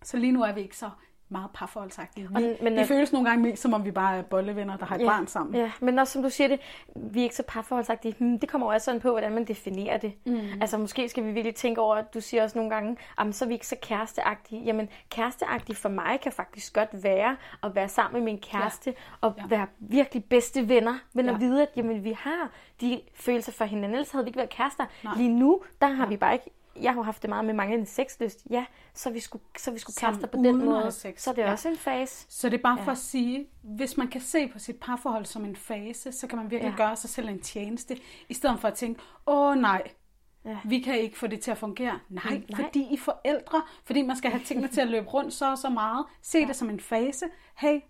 [SPEAKER 1] Så lige nu er vi ikke så meget parforholdsagtige. Vi, men, men, det føles nogle gange mest, som om vi bare er bollevenner, der har et ja, barn sammen.
[SPEAKER 2] Ja, men også som du siger det, vi er ikke så parforholdsagtige. Hmm, det kommer også sådan på, hvordan man definerer det. Mm. Altså måske skal vi virkelig tænke over, at du siger også nogle gange, jamen så er vi ikke så kæresteagtige. Jamen kæresteagtige for mig kan faktisk godt være at være sammen med min kæreste ja. og ja. være virkelig bedste venner, men ja. at vide, at jamen, vi har de følelser for hinanden, ellers havde vi ikke været kærester. Nej. Lige nu, der har ja. vi bare ikke jeg har haft det meget med manglende sexlyst. Ja, så vi skulle, så vi skulle kaste på den måde. Sex. Så det er ja. også en fase.
[SPEAKER 1] Så det er bare ja. for at sige, hvis man kan se på sit parforhold som en fase, så kan man virkelig ja. gøre sig selv en tjeneste, i stedet for at tænke, åh nej, Ja. Vi kan ikke få det til at fungere. Nej, mm, nej, fordi I forældre, fordi man skal have tingene til at løbe rundt så og så meget. Se ja. det som en fase. Hey,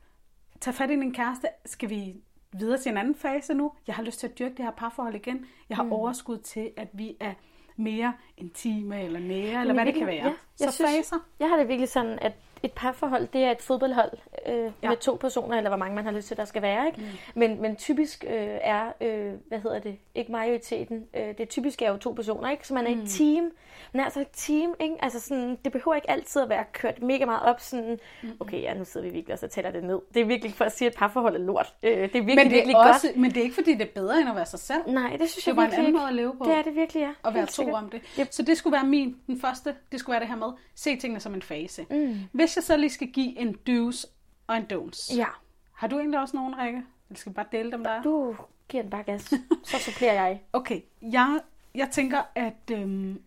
[SPEAKER 1] tag fat i din kæreste. Skal vi videre til en anden fase nu? Jeg har lyst til at dyrke det her parforhold igen. Jeg har mm. overskud til, at vi er mere intime eller nære, eller hvad det kan være. Ja,
[SPEAKER 2] jeg så synes, faser. Jeg har det virkelig sådan, at et parforhold, det er et fodboldhold øh, ja. med to personer, eller hvor mange man har lyst til, der skal være. Ikke? Mm. Men, men typisk øh, er, øh, hvad hedder det, ikke majoriteten, øh, det typisk er jo to personer, ikke? så man er mm. et team. Men altså et team, ikke? Altså sådan, det behøver ikke altid at være kørt mega meget op, sådan, mm. okay, ja, nu sidder vi virkelig og så tæller det ned. Det er virkelig for at sige, at et parforhold er lort. Øh, det er virkelig, men det er
[SPEAKER 1] virkelig også, godt. Men det er ikke, fordi det er bedre, end at være sig selv.
[SPEAKER 2] Nej, det synes det
[SPEAKER 1] jeg virkelig en anden måde at leve på.
[SPEAKER 2] Det er det virkelig, ja.
[SPEAKER 1] At være to om det. Yep. Så det skulle være min, den første, det skulle være det her med, se tingene som en fase. Mm. Hvis jeg så lige skal give en do's og en don'ts.
[SPEAKER 2] Ja.
[SPEAKER 1] Har du egentlig også nogen, Rikke? Eller skal vi bare dele dem der?
[SPEAKER 2] Du giver den bare gas. Så supplerer jeg.
[SPEAKER 1] Okay. Jeg, jeg tænker, at øhm,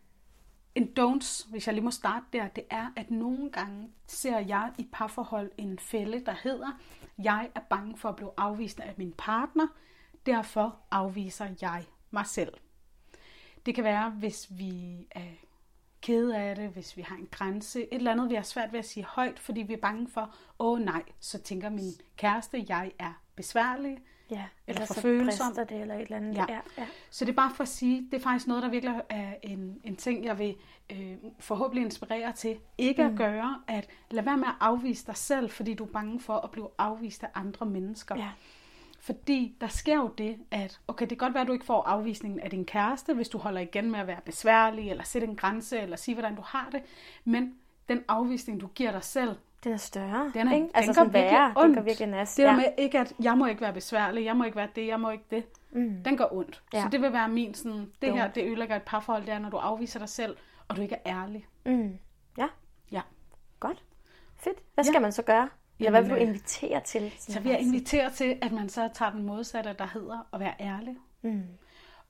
[SPEAKER 1] en don'ts, hvis jeg lige må starte der, det er, at nogle gange ser jeg i parforhold en fælde, der hedder, jeg er bange for at blive afvist af min partner, derfor afviser jeg mig selv. Det kan være, hvis vi er kede af det, hvis vi har en grænse, et eller andet, vi har svært ved at sige højt, fordi vi er bange for, åh oh, nej, så tænker min kæreste, jeg er besværlig,
[SPEAKER 2] ja, eller, eller for så følsom. det, eller et eller andet.
[SPEAKER 1] Ja. Ja, ja. Så det er bare for at sige, det er faktisk noget, der virkelig er en, en ting, jeg vil øh, forhåbentlig inspirere til. Ikke mm. at gøre, at lad være med at afvise dig selv, fordi du er bange for at blive afvist af andre mennesker. Ja. Fordi der sker jo det, at okay, det kan godt være, at du ikke får afvisningen af din kæreste, hvis du holder igen med at være besværlig, eller sætte en grænse, eller sige, hvordan du har det. Men den afvisning, du giver dig selv,
[SPEAKER 2] den er større.
[SPEAKER 1] Den er,
[SPEAKER 2] ikke?
[SPEAKER 1] Altså den går virkelig ondt.
[SPEAKER 2] Den går virkelig næst.
[SPEAKER 1] Det ja. med ikke, at jeg må ikke være besværlig, jeg må ikke være det, jeg må ikke det. Mm. Den går ondt. Ja. Så det vil være min sådan, det her, det ødelægger et parforhold, det er, når du afviser dig selv, og du ikke er ærlig.
[SPEAKER 2] Mm. Ja.
[SPEAKER 1] Ja.
[SPEAKER 2] Godt. Fedt. Hvad skal ja. man så gøre? Eller hvad vil du invitere til?
[SPEAKER 1] Så vil jeg invitere til, at man så tager den modsatte, der hedder at være ærlig. Mm.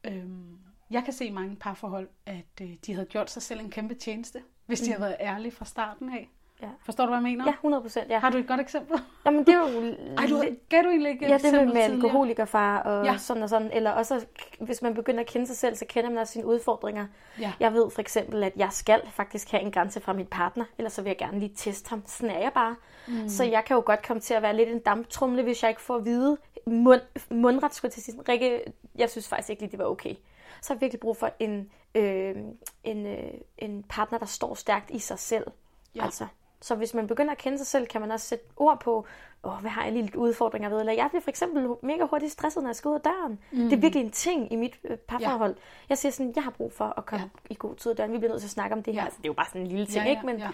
[SPEAKER 1] Øhm, jeg kan se mange parforhold, at øh, de havde gjort sig selv en kæmpe tjeneste, hvis de mm. havde været ærlige fra starten af. Ja. Forstår du, hvad jeg mener?
[SPEAKER 2] Ja, 100 procent, ja.
[SPEAKER 1] Har du et godt eksempel?
[SPEAKER 2] Jamen, det er jo...
[SPEAKER 1] Ej, du, gav du egentlig ikke
[SPEAKER 2] Ja, det med, med alkoholikerfar og ja. sådan og sådan. Eller også, hvis man begynder at kende sig selv, så kender man også sine udfordringer. Ja. Jeg ved for eksempel, at jeg skal faktisk have en grænse fra min partner, ellers så vil jeg gerne lige teste ham. Sådan er jeg bare. Mm. Så jeg kan jo godt komme til at være lidt en damptrumle, hvis jeg ikke får at vide mund, mundret, skulle til sige. Rikke, jeg synes faktisk ikke lige, det var okay. Så har jeg virkelig brug for en, øh, en, øh, en partner, der står stærkt i sig selv. Ja. Altså, så hvis man begynder at kende sig selv, kan man også sætte ord på, Åh, hvad har jeg lige lidt udfordringer ved? Eller jeg bliver for eksempel mega hurtigt stresset, når jeg skal ud af døren. Mm. Det er virkelig en ting i mit øh, parforhold. Ja. Jeg siger sådan, jeg har brug for at komme ja. i god tid af døren. Vi bliver nødt til at snakke om det her. Ja. Altså, det er jo bare sådan en lille ting, ja, ja, ikke? Men, ja.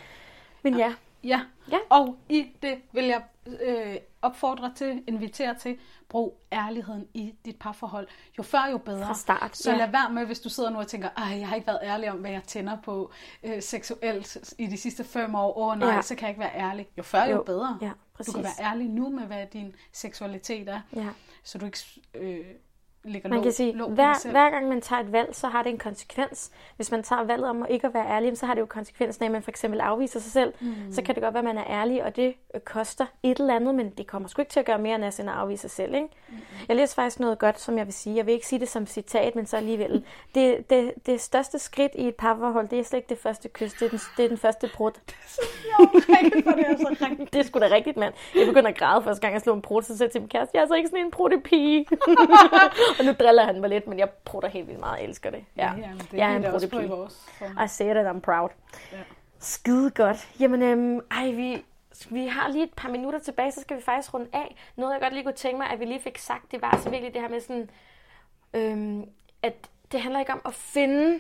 [SPEAKER 2] men ja.
[SPEAKER 1] Ja. Ja, og i det vil jeg øh, opfordre til, invitere til, brug ærligheden i dit parforhold. Jo før, jo bedre.
[SPEAKER 2] Fra start.
[SPEAKER 1] Så ja. lad være med, hvis du sidder nu og tænker, ej, jeg har ikke været ærlig om, hvad jeg tænder på øh, seksuelt i de sidste fem år. Åh oh, nej, ja. så kan jeg ikke være ærlig. Jo før, jo, jo bedre. Ja, præcis. Du kan være ærlig nu med, hvad din seksualitet er. Ja. Så du ikke... Øh, ligger
[SPEAKER 2] man kan sige, hver, hver gang man tager et valg, så har det en konsekvens. Hvis man tager valget om at ikke at være ærlig, så har det jo konsekvensen af, at man for eksempel afviser sig selv. Mm. Så kan det godt være, at man er ærlig, og det øh, koster et eller andet, men det kommer sgu ikke til at gøre mere end at afvise sig selv. Ikke? Mm. Jeg læser faktisk noget godt, som jeg vil sige. Jeg vil ikke sige det som citat, men så alligevel. Det, det, det største skridt i et parforhold, det er slet ikke det første kys, det er den, det er den første brud.
[SPEAKER 1] det er det er så
[SPEAKER 2] rigtigt. Det er sgu da rigtigt, mand. Jeg begynder at græde første gang, jeg slår en brud, så siger til min kæreste, jeg er så ikke sådan en brudepige. og nu driller han mig lidt, men jeg prutter helt vildt meget. Jeg elsker det. Ja, ja det jeg er en pruttepige. I say it and I'm proud. Ja. Skide godt. Jamen, øhm, ej, vi, vi har lige et par minutter tilbage, så skal vi faktisk runde af. Noget, jeg godt lige kunne tænke mig, at vi lige fik sagt, det var så virkelig det her med sådan, øhm, at det handler ikke om at finde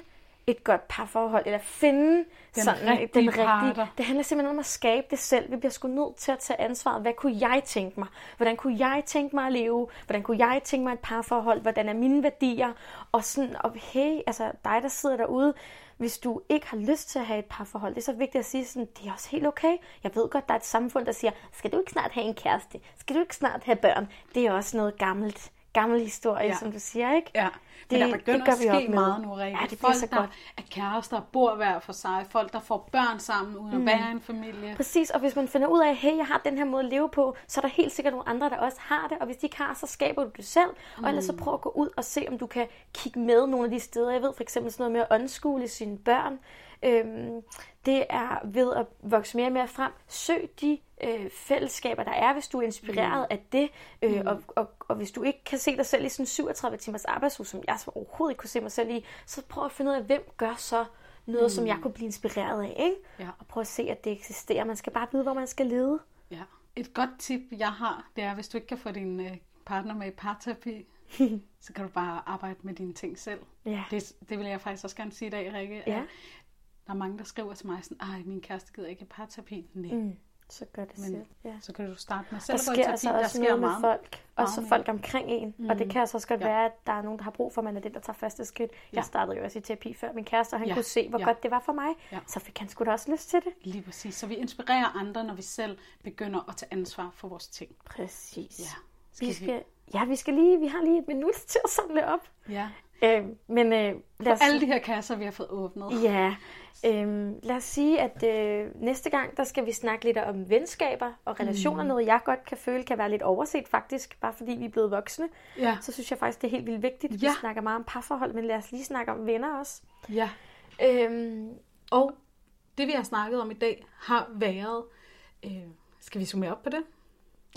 [SPEAKER 2] et godt parforhold, eller finde
[SPEAKER 1] den sådan, rigtige den rigtige. Parter.
[SPEAKER 2] Det handler simpelthen om at skabe det selv. Vi bliver sgu nødt til at tage ansvaret. Hvad kunne jeg tænke mig? Hvordan kunne jeg tænke mig at leve? Hvordan kunne jeg tænke mig et parforhold? Hvordan er mine værdier? Og sådan, og hey, altså dig, der sidder derude, hvis du ikke har lyst til at have et parforhold, det er så vigtigt at sige sådan, det er også helt okay. Jeg ved godt, der er et samfund, der siger, skal du ikke snart have en kæreste? Skal du ikke snart have børn? Det er også noget gammelt gammel historie, ja. som du siger, ikke?
[SPEAKER 1] Ja, det, men der begynder det at ske meget nu, Rikke. Ja, det folk, så godt. der er kærester, bor hver for sig, folk, der får børn sammen, uden mm. at være en familie.
[SPEAKER 2] Præcis, og hvis man finder ud af, hey, jeg har den her måde at leve på, så er der helt sikkert nogle andre, der også har det, og hvis de ikke har, så skaber du det selv, mm. og ellers så mm. prøv at gå ud og se, om du kan kigge med nogle af de steder. Jeg ved for eksempel sådan noget med at åndskule sine børn, Øhm, det er ved at vokse mere og mere frem. Søg de øh, fællesskaber, der er, hvis du er inspireret mm. af det. Øh, mm. og, og, og hvis du ikke kan se dig selv i sådan 37 timers arbejdsuge, som jeg overhovedet ikke kunne se mig selv i, så prøv at finde ud af, hvem gør så noget, mm. som jeg kunne blive inspireret af. Ikke? Ja. Og prøv at se, at det eksisterer. Man skal bare vide, hvor man skal lede.
[SPEAKER 1] Ja. Et godt tip, jeg har, det er, hvis du ikke kan få din øh, partner med i parterapi, så kan du bare arbejde med dine ting selv. Ja. Det, det vil jeg faktisk også gerne sige i dag, Rikke. Ja. Der er mange, der skriver til mig sådan, ej, min kæreste gider ikke parterapi. Nej. Mm.
[SPEAKER 2] Så gør det
[SPEAKER 1] Men,
[SPEAKER 2] selv.
[SPEAKER 1] Ja. Så kan du starte med selv
[SPEAKER 2] der sker. Altså også der sker noget meget, med folk, og så folk omkring en. Mm. Og det mm. kan altså også godt ja. være, at der er nogen, der har brug for, at man er den, der tager første skridt. Ja. Jeg startede jo også i terapi før min kæreste, og han ja. kunne se, hvor ja. godt det var for mig. Ja. Så fik han sgu da også lyst til det.
[SPEAKER 1] Lige præcis. Så vi inspirerer andre, når vi selv begynder at tage ansvar for vores ting.
[SPEAKER 2] Præcis. Ja. Skal vi skal, vi... Ja, vi skal lige, vi har lige et minut til at samle op. Ja. Øh, men øh,
[SPEAKER 1] lad os... For alle de her kasser, vi har fået åbnet.
[SPEAKER 2] Ja. Øh, lad os sige, at øh, næste gang, der skal vi snakke lidt om venskaber og relationer. Mm. Noget, jeg godt kan føle kan være lidt overset faktisk, bare fordi vi er blevet voksne. Ja. Så synes jeg faktisk, det er helt vildt vigtigt. Ja. Vi snakker meget om parforhold, men lad os lige snakke om venner også.
[SPEAKER 1] Ja. Øhm, og det, vi har snakket om i dag, har været... Øh, skal vi summere op på det?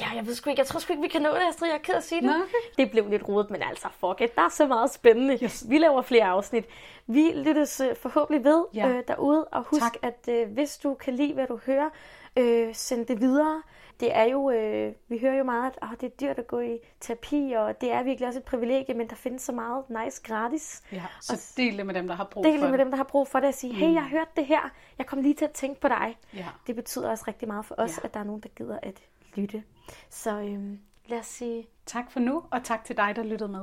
[SPEAKER 2] Ja, jeg ved sgu ikke. Jeg tror sgu ikke, vi kan nå det, Astrid. Jeg er ked at sige det. Nå, okay. Det blev lidt rodet, men altså, fuck it. Der er så meget spændende. Yes. Vi laver flere afsnit. Vi lyttes øh, forhåbentlig ved ja. øh, derude. Og husk, tak. at øh, hvis du kan lide, hvad du hører, øh, send det videre. Det er jo, øh, vi hører jo meget, at oh, det er dyrt at gå i terapi, og det er virkelig også et privilegie, men der findes så meget nice gratis.
[SPEAKER 1] Ja, så og del det med dem, der har brug
[SPEAKER 2] del
[SPEAKER 1] for det.
[SPEAKER 2] med dem, der har brug for det, og sige, hey, jeg har hørt det her, jeg kom lige til at tænke på dig. Ja. Det betyder også rigtig meget for os, ja. at der er nogen, der gider at lytte. Så øhm, lad os sige...
[SPEAKER 1] Tak for nu, og tak til dig, der lyttede med.